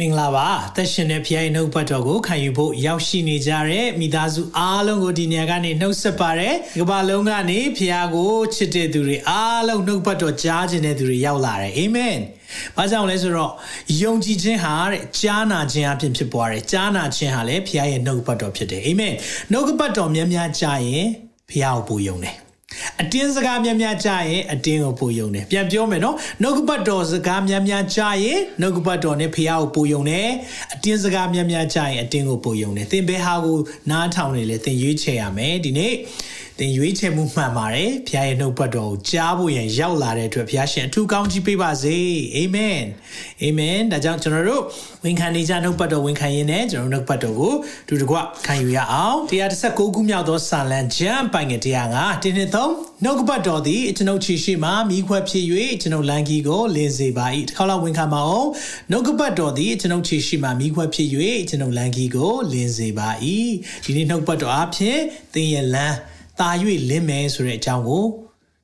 မင်္ဂလာပါသက်ရှင်တဲ့ဖခင်နှုတ်ပတ်တော်ကိုခံယူဖို့ရောက်ရှိနေကြတဲ့မိသားစုအားလုံးကိုဒီနေရာကနေနှုတ်ဆက်ပါရယ်ဒီကမ္ဘာလုံးကနေဖခင်ကိုချစ်တဲ့သူတွေအားလုံးနှုတ်ပတ်တော်ကြားခြင်းတဲ့သူတွေရောက်လာတယ်အာမင်။ဘာကြောင့်လဲဆိုတော့ယုံကြည်ခြင်းဟာတဲ့ကြားနာခြင်းအပြင်ဖြစ်ပွားတယ်။ကြားနာခြင်းဟာလည်းဖခင်ရဲ့နှုတ်ပတ်တော်ဖြစ်တယ်။အာမင်။နှုတ်ပတ်တော်များများကြားရင်ဖခင်ကိုပူယုံတယ်။ အတင်းစကားများများကြားရင်အတင်းကိုပို့ယုံတယ်ပြန်ပြောမယ်နော်နှုတ်ကပတ်တော်စကားများများကြားရင်နှုတ်ကပတ်တော်နဲ့ဖះကိုပို့ယုံတယ်အတင်းစကားများများကြားရင်အတင်းကိုပို့ယုံတယ်သင်ဘဲဟာကိုနားထောင်နေလေသင်ရွေးချယ်ရမယ်ဒီနေ့ သင်ရွေးချယ်မှုမှန်ပါတယ်ဖခင်ရဲ့နှုတ်ပတ်တော်ကိုကြားဖို့ရန်ရောက်လာတဲ့အတွက်ဖခင်ရှင်အထူးကောင်းချီးပေးပါစေအာမင်အာမင်ဒါကြောင့်ကျွန်တော်တို့ဝန်ခံနေကြနှုတ်ပတ်တော်ဝန်ခံရင်းနဲ့ကျွန်တော်နှုတ်ပတ်တော်ကိုတူတကွခံယူရအောင်139ခုမြောက်သောစာလံကျမ်းပိုင်ငယ်105တင်းနှစ်သုံးနှုတ်ပတ်တော်သည်ကျွန်ုပ်ချီရှိမှမိခွက်ဖြစ်၍ကျွန်ုပ်လန်ကီကိုလင်းစေပါ၏တစ်ခါလောက်ဝန်ခံပါအောင်နှုတ်ပတ်တော်သည်ကျွန်ုပ်ချီရှိမှမိခွက်ဖြစ်၍ကျွန်ုပ်လန်ကီကိုလင်းစေပါ၏ဒီနေ့နှုတ်ပတ်တော်အဖြစ်သင်ရဲ့လမ်း တာ၍လင်းမယ်ဆိုတဲ့အကြောင်းကို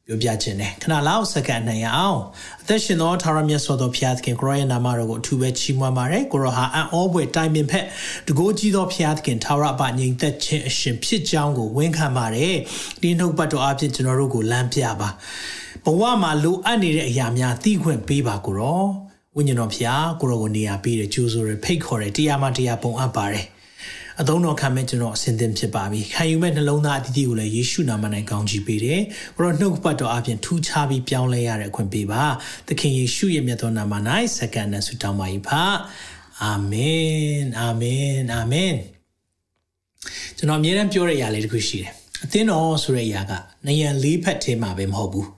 ပြောပြခြင်းနဲ့ခဏလောက်စက္ကန့်နိုင်အောင်အသက်ရှင်သောထာဝရမြတ်စွာသောဘုရားသခင်ကိုရောရဲ့နာမတော်ကိုအထူးပဲချီးမွမ်းပါတယ်ကိုရောဟာအံ့ဩဖွယ်တိုင်ပင်ဖက်တကိုးကြီးသောဘုရားသခင်ထာဝရအပငြိမ်သက်ခြင်းအရှင်ဖြစ်ကြောင်းကိုဝန်ခံပါတယ်ဒီနှုတ်ပတ်တော်အဖြစ်ကျွန်တော်တို့ကိုလမ်းပြပါဘဝမှာလိုအပ်နေတဲ့အရာများသိခွင့်ပေးပါကိုရောဝိညာဉ်တော်ဘုရားကိုရောကိုနေရာပေးတယ်ကြိုးဆိုရဖိတ်ခေါ်တယ်တရားမှတရားပုံအပ်ပါတယ် အသုံးတော်ခံမဲ့ကျွန်တော်အစဉ်သင်ဖြစ်ပါပြီခံယူမဲ့နှလုံးသားအတည်တည်ကိုလည်းယေရှုနာမ၌ကောင်းချီးပေးတယ်ဘရောနှုတ်ပတ်တော်အပြင်ထူးခြားပြီးပြောင်းလဲရတဲ့အခွင့်ပေးပါသခင်ယေရှုရဲ့မြတ်သောနာမ၌စက္ကန့်နဲ့ဆုတောင်းပါ၏ဖအာမင်အာမင်အာမင်ကျွန်တော်အမြဲတမ်းပြောတဲ့အရာလေးတစ်ခုရှိတယ်အသင်းတော်ဆိုတဲ့အရာကနယံလေးဖက်ထဲမှာပဲမဟုတ်ဘူး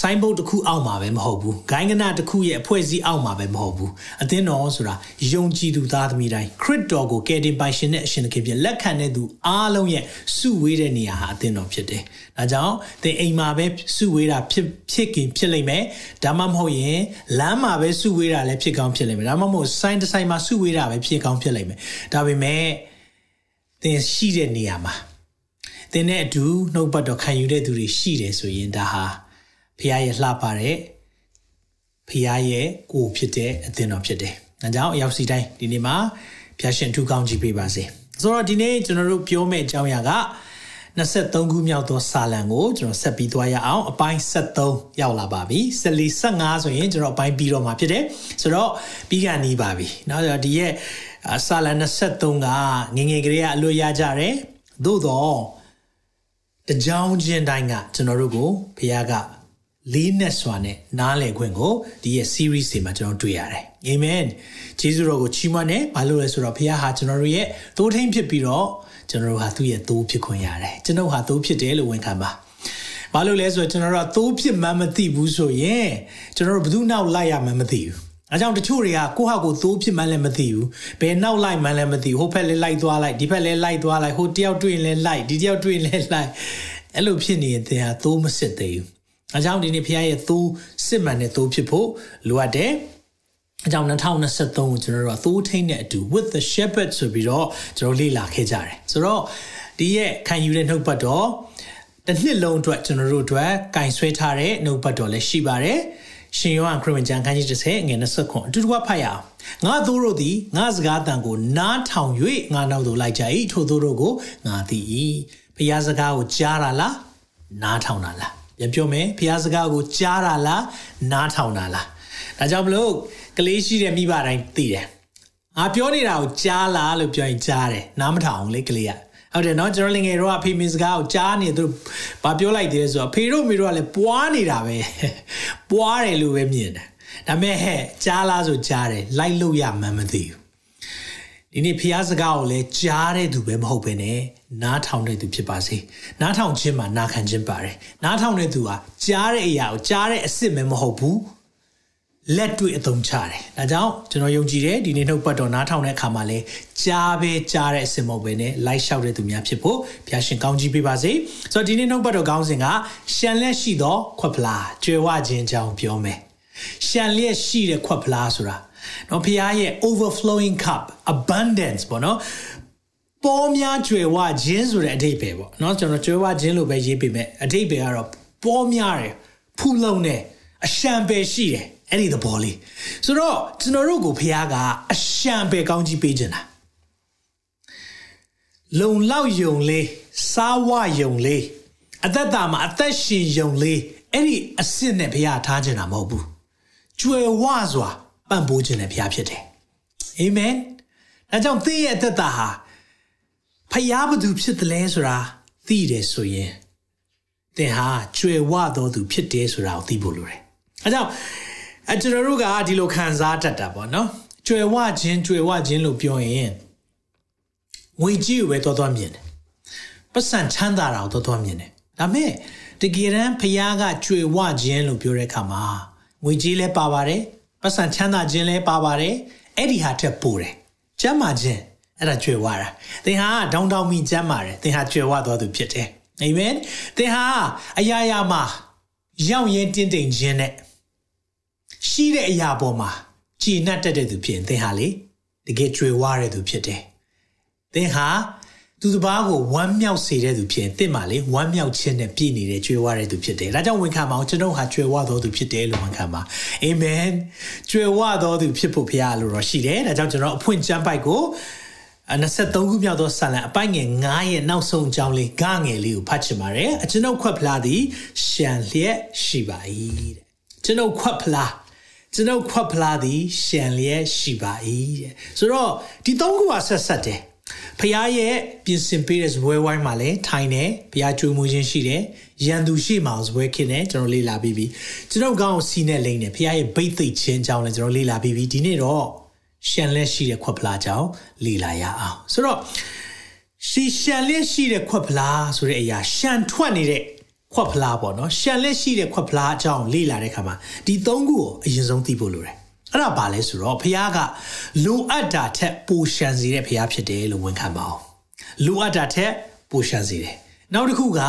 ဆိုင်းဘုတ်တစ်ခုအောက်မှာပဲမဟုတ်ဘူးဂိုင်းကနတစ်ခုရဲ့အဖွဲ့အစည်းအောက်မှာပဲမဟုတ်ဘူးအသင်းတော်ဆိုတာယုံကြည်သူသားသမီးတိုင်းခရစ်တော်ကိုကယ်တင်ပိုင်ရှင်တဲ့အရှင်သခင်ဖြစ်လက်ခံတဲ့သူအားလုံးရဲ့စုဝေးတဲ့နေရာဟာအသင်းတော်ဖြစ်တယ်ဒါကြောင့်သင်အိမ်မှာပဲစုဝေးတာဖြစ်ဖြစ်ခင်ဖြစ်လိမ့်မယ်ဒါမှမဟုတ်ရင်လမ်းမှာပဲစုဝေးတာလည်းဖြစ်ကောင်းဖြစ်လိမ့်မယ်ဒါမှမဟုတ်ဆိုင်းတစ်ဆိုင်မှာစုဝေးတာပဲဖြစ်ကောင်းဖြစ်လိမ့်မယ်ဒါပေမဲ့သင်ရှိတဲ့နေရာမှာသင်နဲ့အတူနှုတ်ပတ်တော်ခံယူတဲ့သူတွေရှိတယ်ဆိုရင်ဒါဟာ ဖခင်ရဲ့လှပတဲ့ဖခင်ရဲ့ကိုဖြစ်တဲ့အသင်းတော်ဖြစ်တယ်။ဒါကြောင့်အရောက်စီတိုင်းဒီနေ့မှာဖခင်ရှင်ထူကောင်းကြည့်ပေးပါစေ။ဆိုတော့ဒီနေ့ကျွန်တော်တို့ပြောမယ့်အကြောင်းအရာက23ခုမြောက်သောစာလံကိုကျွန်တော်ဆက်ပြီးသွားရအောင်အပိုင်း73ရောက်လာပါပြီ။14 15ဆိုရင်ကျွန်တော်အပိုင်းပြီးတော့မှာဖြစ်တယ်။ဆိုတော့ပြီးကနေပါပြီ။နောက်ဒီရဲ့စာလံ23ကငငယ်ကလေးကအလွတ်ရကြတယ်။သို့တော့တကြောင်ချင်းတိုင်းကကျွန်တော်တို့ကိုဘုရားက လေးနက်စွာနဲ့နားလည်ခွင့်ကိုဒီရဲ့ series တွေမှာကျွန်တော်တွေ့ရတယ်အာမင်ဂျေဇုတော်ကိုချီးမွမ်းတယ်ဘာလို့လဲဆိုတော့ဘုရားဟာကျွန်တော်တို့ရဲ့သိုးထိန်ဖြစ်ပြီးတော့ကျွန်တော်တို့ဟာသူ့ရဲ့သိုးဖြစ်ခွင့်ရတယ်ကျွန်တော်ဟာသိုးဖြစ်တယ်လို့ဝန်ခံပါဘာလို့လဲဆိုတော့ကျွန်တော်တို့ကသိုးဖြစ်မှမသိဘူးဆိုရင်ကျွန်တော်တို့ဘယ်သူနောက်လိုက်ရမှမသိဘူးအဲကြောင့်တချို့တွေကကိုယ့်ဟာကိုယ်သိုးဖြစ်မှလည်းမသိဘူးဘယ်နောက်လိုက်မှလည်းမသိဘူးဟိုဘက်လည်းလိုက်သွားလိုက်ဒီဘက်လည်းလိုက်သွားလိုက်ဟိုတယောက်တွေ့ရင်လည်းလိုက်ဒီတယောက်တွေ့ရင်လည်းလိုက်အဲ့လိုဖြစ်နေရင်သင်ဟာသိုးမစစ်သေးဘူး အကြောင်းဒီနေ့ဖခင်ရဲ့သိုးစစ်မှန်တဲ့သိုးဖြစ်ဖို့လိုအပ်တယ်အကြောင်း2023ကိုကျွန်တော်တို့ကသိုးထိန်တဲ့အတူ with the shepherd ဆိုပြီးတော့ကျွန်တော်လေ့လာခဲ့ကြတယ်ဆိုတော့ဒီရဲ့ခံယူတဲ့နှုတ်ပတ်တော်တစ်နှစ်လုံးအတွက်ကျွန်တော်တို့အတွက်ကင်ဆွဲထားတဲ့နှုတ်ပတ်တော်လည်းရှိပါတယ်ရှင်ယောဟန်ခရစ်ဝင်ကျမ်းခန်းကြီး30ငွေ20ခွန်အတူတူဖတ်ရအောင်ငါသိုးတို့သည်ငါစကားတန်ကိုနားထောင်၍ငါနောက်သို့လိုက်ကြ၏ထိုသိုးတို့ကိုငါသိ၏ဘုရားစကားကိုကြားတာလားနားထောင်တာလား ပြန်ပြောမယ်ဘုရားစကားကိုကြားတာလားနားထောင်တာလားဒါကြောင့်မလို့ကလေးရှိတဲ့မိဘတိုင်းသိတယ်ငါပြောနေတာကိုကြားလားလို့ပြောရင်ကြားတယ်နားမထောင်လေကလေးကဟုတ်တယ်နော်ကျွန်တော်လငယ်တော့အဖေမင်းစကားကိုကြားနေသူဘာပြောလိုက်သေးလဲဆိုတော့ဖေတို့မေတို့ကလည်းပွားနေတာပဲပွားတယ်လို့ပဲမြင်တယ်ဒါပေမဲ့ဟဲ့ကြားလားဆိုကြားတယ်လိုက်လို့ရမှန်းမသိဘူးဒီနေ့ဖျားစကားကိုလည်းကြားတဲ့သူပဲမဟုတ်ပဲနဲ့ နားထောင်တဲ့သူဖြစ်ပါစေနားထောင်ခြင်းမှာနားခံခြင်းပါတယ်နားထောင်တဲ့သူဟာကြားတဲ့အရာကိုကြားတဲ့အစ်စ်ပဲမဟုတ်ဘူးလက်တွေ့အသုံးချတယ်။ဒါကြောင့်ကျွန်တော်ယုံကြည်တယ်ဒီနေ့နှုတ်ပတ်တော်နားထောင်တဲ့အခါမှာလဲကြားပဲကြားတဲ့အစင်မဟုတ်ပဲနဲ့လိုက်လျှောက်တဲ့သူများဖြစ်ဖို့ဘုရားရှင်ကောင်းကြီးပေးပါစေ။ဆိုတော့ဒီနေ့နှုတ်ပတ်တော်ကောင်းစဉ်ကရှန်လက်ရှိသောခွက်ဖလားကျွယ်ဝခြင်းကြောင်းပြောမယ်။ရှန်လက်ရှိတဲ့ခွက်ဖလားဆိုတာနော်ဘုရားရဲ့ overflowing cup abundance ပေါ့နော် ပေါ်များကျွယ်ဝခြင်းဆိုတဲ့အဓိပ္ပာယ်ပေါ့နော်ကျွန်တော်ကျွယ်ဝခြင်းလို့ပဲရေးပေးမယ်အဓိပ္ပာယ်ကတော့ပေါ်များတယ်ဖူးလုံးတယ်အရှံပဲရှိတယ်အဲ့ဒီသဘောလေးဆိုတော့ကျွန်တော်တို့ကိုဖခင်ကအရှံပဲကောင်းကြီးပေးခြင်းတာလုံလောက်ယုံလေးစားဝယုံလေးအသက်တာမှာအသက်ရှင်ယုံလေးအဲ့ဒီအစ်စ်နဲ့ဖခင်ထားခြင်းတာမဟုတ်ဘူးကျွယ်ဝစွာပံ့ပိုးခြင်းနဲ့ဖခင်ဖြစ်တယ်အာမင်ဒါကြောင့်သင်ရဲ့အသက်တာဟာ ဖခင်ဘသူဖြစ်တယ်လဲဆိုတာသိတယ်ဆိုရင်သင်ဟာကျွယ်ဝတော်သူဖြစ်တယ်ဆိုတာကိုသိဖို့လိုတယ်အဲကြောင့်အဲကျွန်တော်တို့ကဒီလိုခံစားတတ်တာပေါ့နော်ကျွယ်ဝခြင်းကျွယ်ဝခြင်းလို့ပြောရင်ငွေကြီးကိုပဲတော်တော်မြင်တယ်ပတ်စံချမ်းသာတာကိုတော်တော်မြင်တယ်ဒါမဲ့တကယ်တမ်းဖခင်ကကျွယ်ဝခြင်းလို့ပြောတဲ့အခါမှာငွေကြီးလည်းပါပါတယ်ပတ်စံချမ်းသာခြင်းလည်းပါပါတယ်အဲ့ဒီဟာထက်ပိုတယ်ကျမ်းမာခြင်း အဲ့ဒါကျွယ်ဝတာသင်ဟာဒေါင်းတောင်းမိကျမ်းမာတယ်သင်ဟာကျွယ်ဝတော်သူဖြစ်တယ်အာမင်သင်ဟာအရာရာမှာရောက်ရင်တင်းတိမ်ခြင်းနဲ့ရှိတဲ့အရာပေါ်မှာကြည်နပ်တတ်တဲ့သူဖြစ်ရင်သင်ဟာလေတကယ်ကြွယ်ဝတဲ့သူဖြစ်တယ်။သင်ဟာသူတစ်ပါးကိုဝမ်းမြောက်စေတဲ့သူဖြစ်ရင်သင်မှလေဝမ်းမြောက်ခြင်းနဲ့ပြည့်နေတဲ့ကြွယ်ဝတဲ့သူဖြစ်တယ်။ဒါကြောင့်ဝန်ခံပါအောင်ကျွန်တော်ဟာကြွယ်ဝတော်သူဖြစ်တယ်လို့ဝန်ခံပါ။အာမင်။ကြွယ်ဝတော်သူဖြစ်ဖို့ဘုရားလိုတော့ရှိတယ်။ဒါကြောင့်ကျွန်တော်အဖွင့်ကျမ်းပိုက်ကို 23ခုမြောက်သောဆာလံအပိုင်းငယ်9ရဲ့နောက်ဆုံးအကြောင်းလေးဂငယ်လေးကိုဖတ်ချင်ပါတယ်။ကျွန်ုပ်ခွက်ဖလားသည်ရှံလျက်ရှိပါ၏တဲ့။ကျွန်ုပ်ခွက်ဖလားကျွန်ုပ်ခွက်ဖလားသည်ရှံလျက်ရှိပါ၏တဲ့ဆိုတော့ဒီသုံးခုကဆက်ဆက်တယ်ဖခင်ရဲ့ပြင်ဆင်ပေးတဲ့ဇပွဲဝိုင်းမှာလည်းထိုင်တယ်ဖခင်ကြွေးမှုခြင်းရှိတယ်ရန်သူရှိမှဇပွဲခင်းတယ်ကျွန်တော်လေ့လာပြီးပြီကျွန်တော်ကောင်းစီနဲ့လိမ့်တယ်ဖခင်ရဲ့ဗိတ်သိက်ခြင်းကြောင်းလည်းကျွန်တော်လေ့လာပြီးပြီဒီနေ့တော့ ရှံလက်ရှိတဲ့ခွက်ဖလားကြောင်းလေ့လာရအောင်ဆိုတော့ရှီရှံလက်ရှိတဲ့ခွက်ဖလားဆိုတဲ့အရာရှံထွက်နေတဲ့ခွက်ဖလားပေါ့နော်ရှန်လက်ရှိတဲ့ခွက်ဖလားအကြောင်းလေ့လာတဲ့အခါမှာဒီသုံးခုကိုအရင်ဆုံးသိဖို့လိုတယ်အဲ့ဒါဘာလဲဆိုတော့ဖះကလိုအပ်တာထက်ပိုရှန်စေတဲ့ဖះဖြစ်တယ်လို့ဝန်ခံပါအောင်လိုအပ်တာထက်ပိုရှန်စေတယ်နောက်တစ်ခုက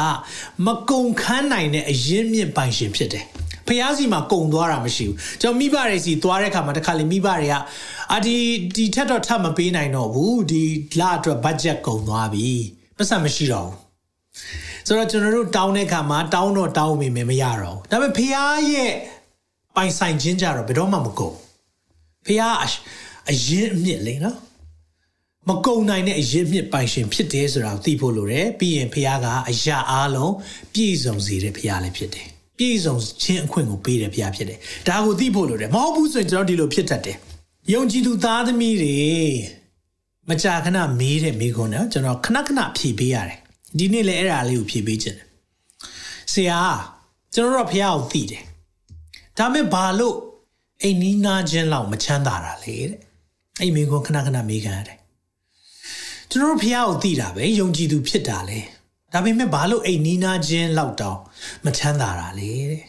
မကုံခန်းနိုင်တဲ့အရင်မြင့်ပိုင်ရှင်ဖြစ်တယ် ဖះစီမှာကုံသွားတာမရှိဘူးကျွန်တော်မိဘတွေစီသွားတဲ့အခါမှာတခါလေမိဘတွေကအာဒီဒီထက်တော့ထပ်မပေးနိုင်တော့ဘူးဒီလအတွက် budget ကုံသွားပြီပတ်စံမရှိတော့ဘူးဆိုတော့ကျွန်တော်တို့တောင်းတဲ့အခါမှာတောင်းတော့တောင်းမိမယ်မရတော့ဘူးဒါပေမဲ့ဖះရဲ့ပိုင်ဆိုင်ခြင်းကြတော့ဘယ်တော့မှမကုန်ဖះအရင်အမြင့်လေနော်မကုံနိုင်တဲ့အရင်မြင့်ပိုင်ရှင်ဖြစ်တယ်ဆိုတာကိုသိဖို့လိုတယ်ပြီးရင်ဖះကအရာအားလုံးပြည့်စုံစေတဲ့ဖះလည်းဖြစ်တယ် ပြည့်စုံခြင်းအခွင့်ကိုပေးတဲ့ဖះဖြစ်တယ်ဒါကိုသိဖို့လိုတယ်မဟုတ်ဘူးဆိုရင်ကျွန်တော်ဒီလိုဖြစ်တတ်တယ်ယုံကြည်သူသားသမီးတွေမကြာခဏမေးတဲ့မိခွန်းနော်ကျွန်တော်ခဏခဏဖြေပေးရတယ်ဒီနေ့လည်းအဲ့ဒါလေးကိုဖြေပေးခြင်းတယ်ဆရာကျွန်တော်တို့ဖះကိုသိတယ်ဒါမဲ့ဘာလို့အိမ်နီးနားချင်းလောက်မချမ်းသာတာလေတဲ့အဲ့မိခွန်းခဏခဏမေးခံရတယ်ကျွန်တော်တို့ဖះကိုသိတာပဲယုံကြည်သူဖြစ်တာလေ ဒါပေမဲ့ဘာလို့အိမ်နီးနားချင်းလောက်တောင်မချမ်းသာတာလေတဲ့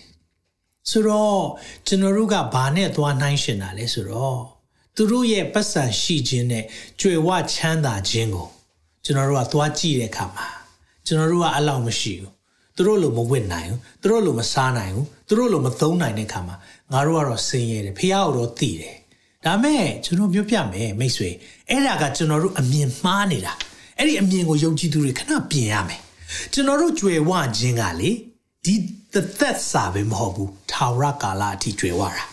ဆိုတော့ကျွန်တော်တို့ကဘာနဲ့သွားနှိုင်းရှင်တာလဲဆိုတော့သူတို့ရဲ့ပတ်စံရှိခြင်းနဲ့ကြွယ်ဝချမ်းသာခြင်းကိုကျွန်တော်တို့ကသွားကြည့်တဲ့အခါမှာကျွန်တော်တို့ကအလောက်မရှိဘူးသူတို့လိုမဝတ်နိုင်ဘူးသူတို့လိုမစားနိုင်ဘူးသူတို့လိုမသုံးနိုင်တဲ့အခါမှာငါတို့ကတော့ဆင်းရဲတယ်ဖះကတော့တည်တယ်ဒါမဲ့ကျွန်တော်ပြောပြမယ်မိတ်ဆွေအဲ့ဒါကကျွန်တော်တို့အမြင်မှားနေတာအဲ့ဒီအမြင်ကိုယုံကြည်သူတွေခဏပြင်ရမယ် ကျွန်တော်တို့ကြွယ်ဝခြင်းကလေဒီသက်စာပဲမဟုတ်ဘူးထာဝရကာလအထိကြွယ်ဝတာ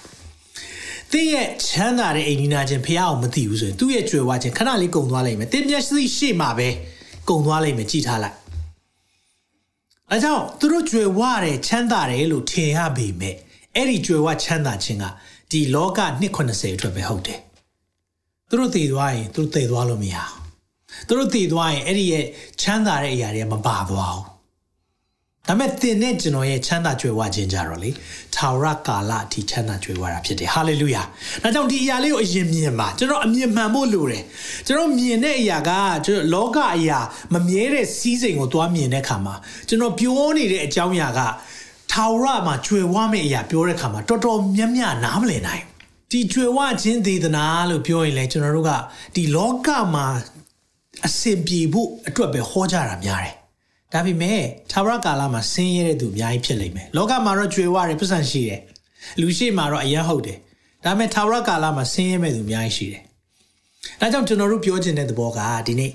သင်ရဲ့ချမ်းသာတဲ့အိမ်နီးနားချင်းဖះအောင်မသိဘူးဆိုရင်သူ့ရဲ့ကြွယ်ဝခြင်းခဏလေးကုန်သွားလိမ့်မယ်သင်မျက်စိရှေ့မှာပဲကုန်သွားလိမ့်မယ်ကြည်ထားလိုက်အဲကြောင့်သူတို့ကြွယ်ဝတယ်ချမ်းသာတယ်လို့ထင်ရပေမဲ့အဲ့ဒီကြွယ်ဝချမ်းသာခြင်းကဒီလောက290အတွက်ပဲဟုတ်တယ်သူတို့တည်သွားရင်သူတို့တည်သွားလို့မရဘူး သူတို့တည်သွားရင်အဲ့ဒီရဲ့ချမ်းသာတဲ့အရာတွေမပါသွားဘူးဒါမဲ့သင်နဲ့ကျွန်တော်ရဲ့ချမ်းသာကြွယ်ဝခြင်းကြတော့လေထာဝရကာလအထိချမ်းသာကြွယ်ဝတာဖြစ်တယ်ဟာလေလုယာဒါကြောင့်ဒီအရာလေးကိုအရင်မြင်ပါကျွန်တော်အမြင်မှန်ဖို့လိုတယ်ကျွန်တော်မြင်တဲ့အရာကကျွန်တော်လောကအရာမမြဲတဲ့စီးစိမ်ကိုသွားမြင်တဲ့အခါမှာကျွန်တော်ပြောနေတဲ့အကြောင်းအရာကဖထာဝရမှာကြွယ်ဝမယ့်အရာပြောတဲ့အခါမှာတော်တော်များများနားမလည်နိုင်ဒီကြွယ်ဝခြင်းသေသနာလို့ပြောရင်လေကျွန်တော်တို့ကဒီလောကမှာ အစင်ပြေဖို့အတွက်ပဲဟောကြတာများတယ်ဒါပေမဲ့သာဝရကာလမှာဆင်းရဲတဲ့သူအများကြီးဖြစ်လိမ့်မယ်လောကမှာတော့ကြွယ်ဝတယ်ပတ်စံရှိတယ်လူရှိမှာတော့အရင်ဟုတ်တယ်ဒါပေမဲ့သာဝရကာလမှာဆင်းရဲမဲ့သူအများကြီးရှိတယ်ဒါကြောင့်ကျွန်တော်တို့ပြောချင်တဲ့သဘောကဒီနေ့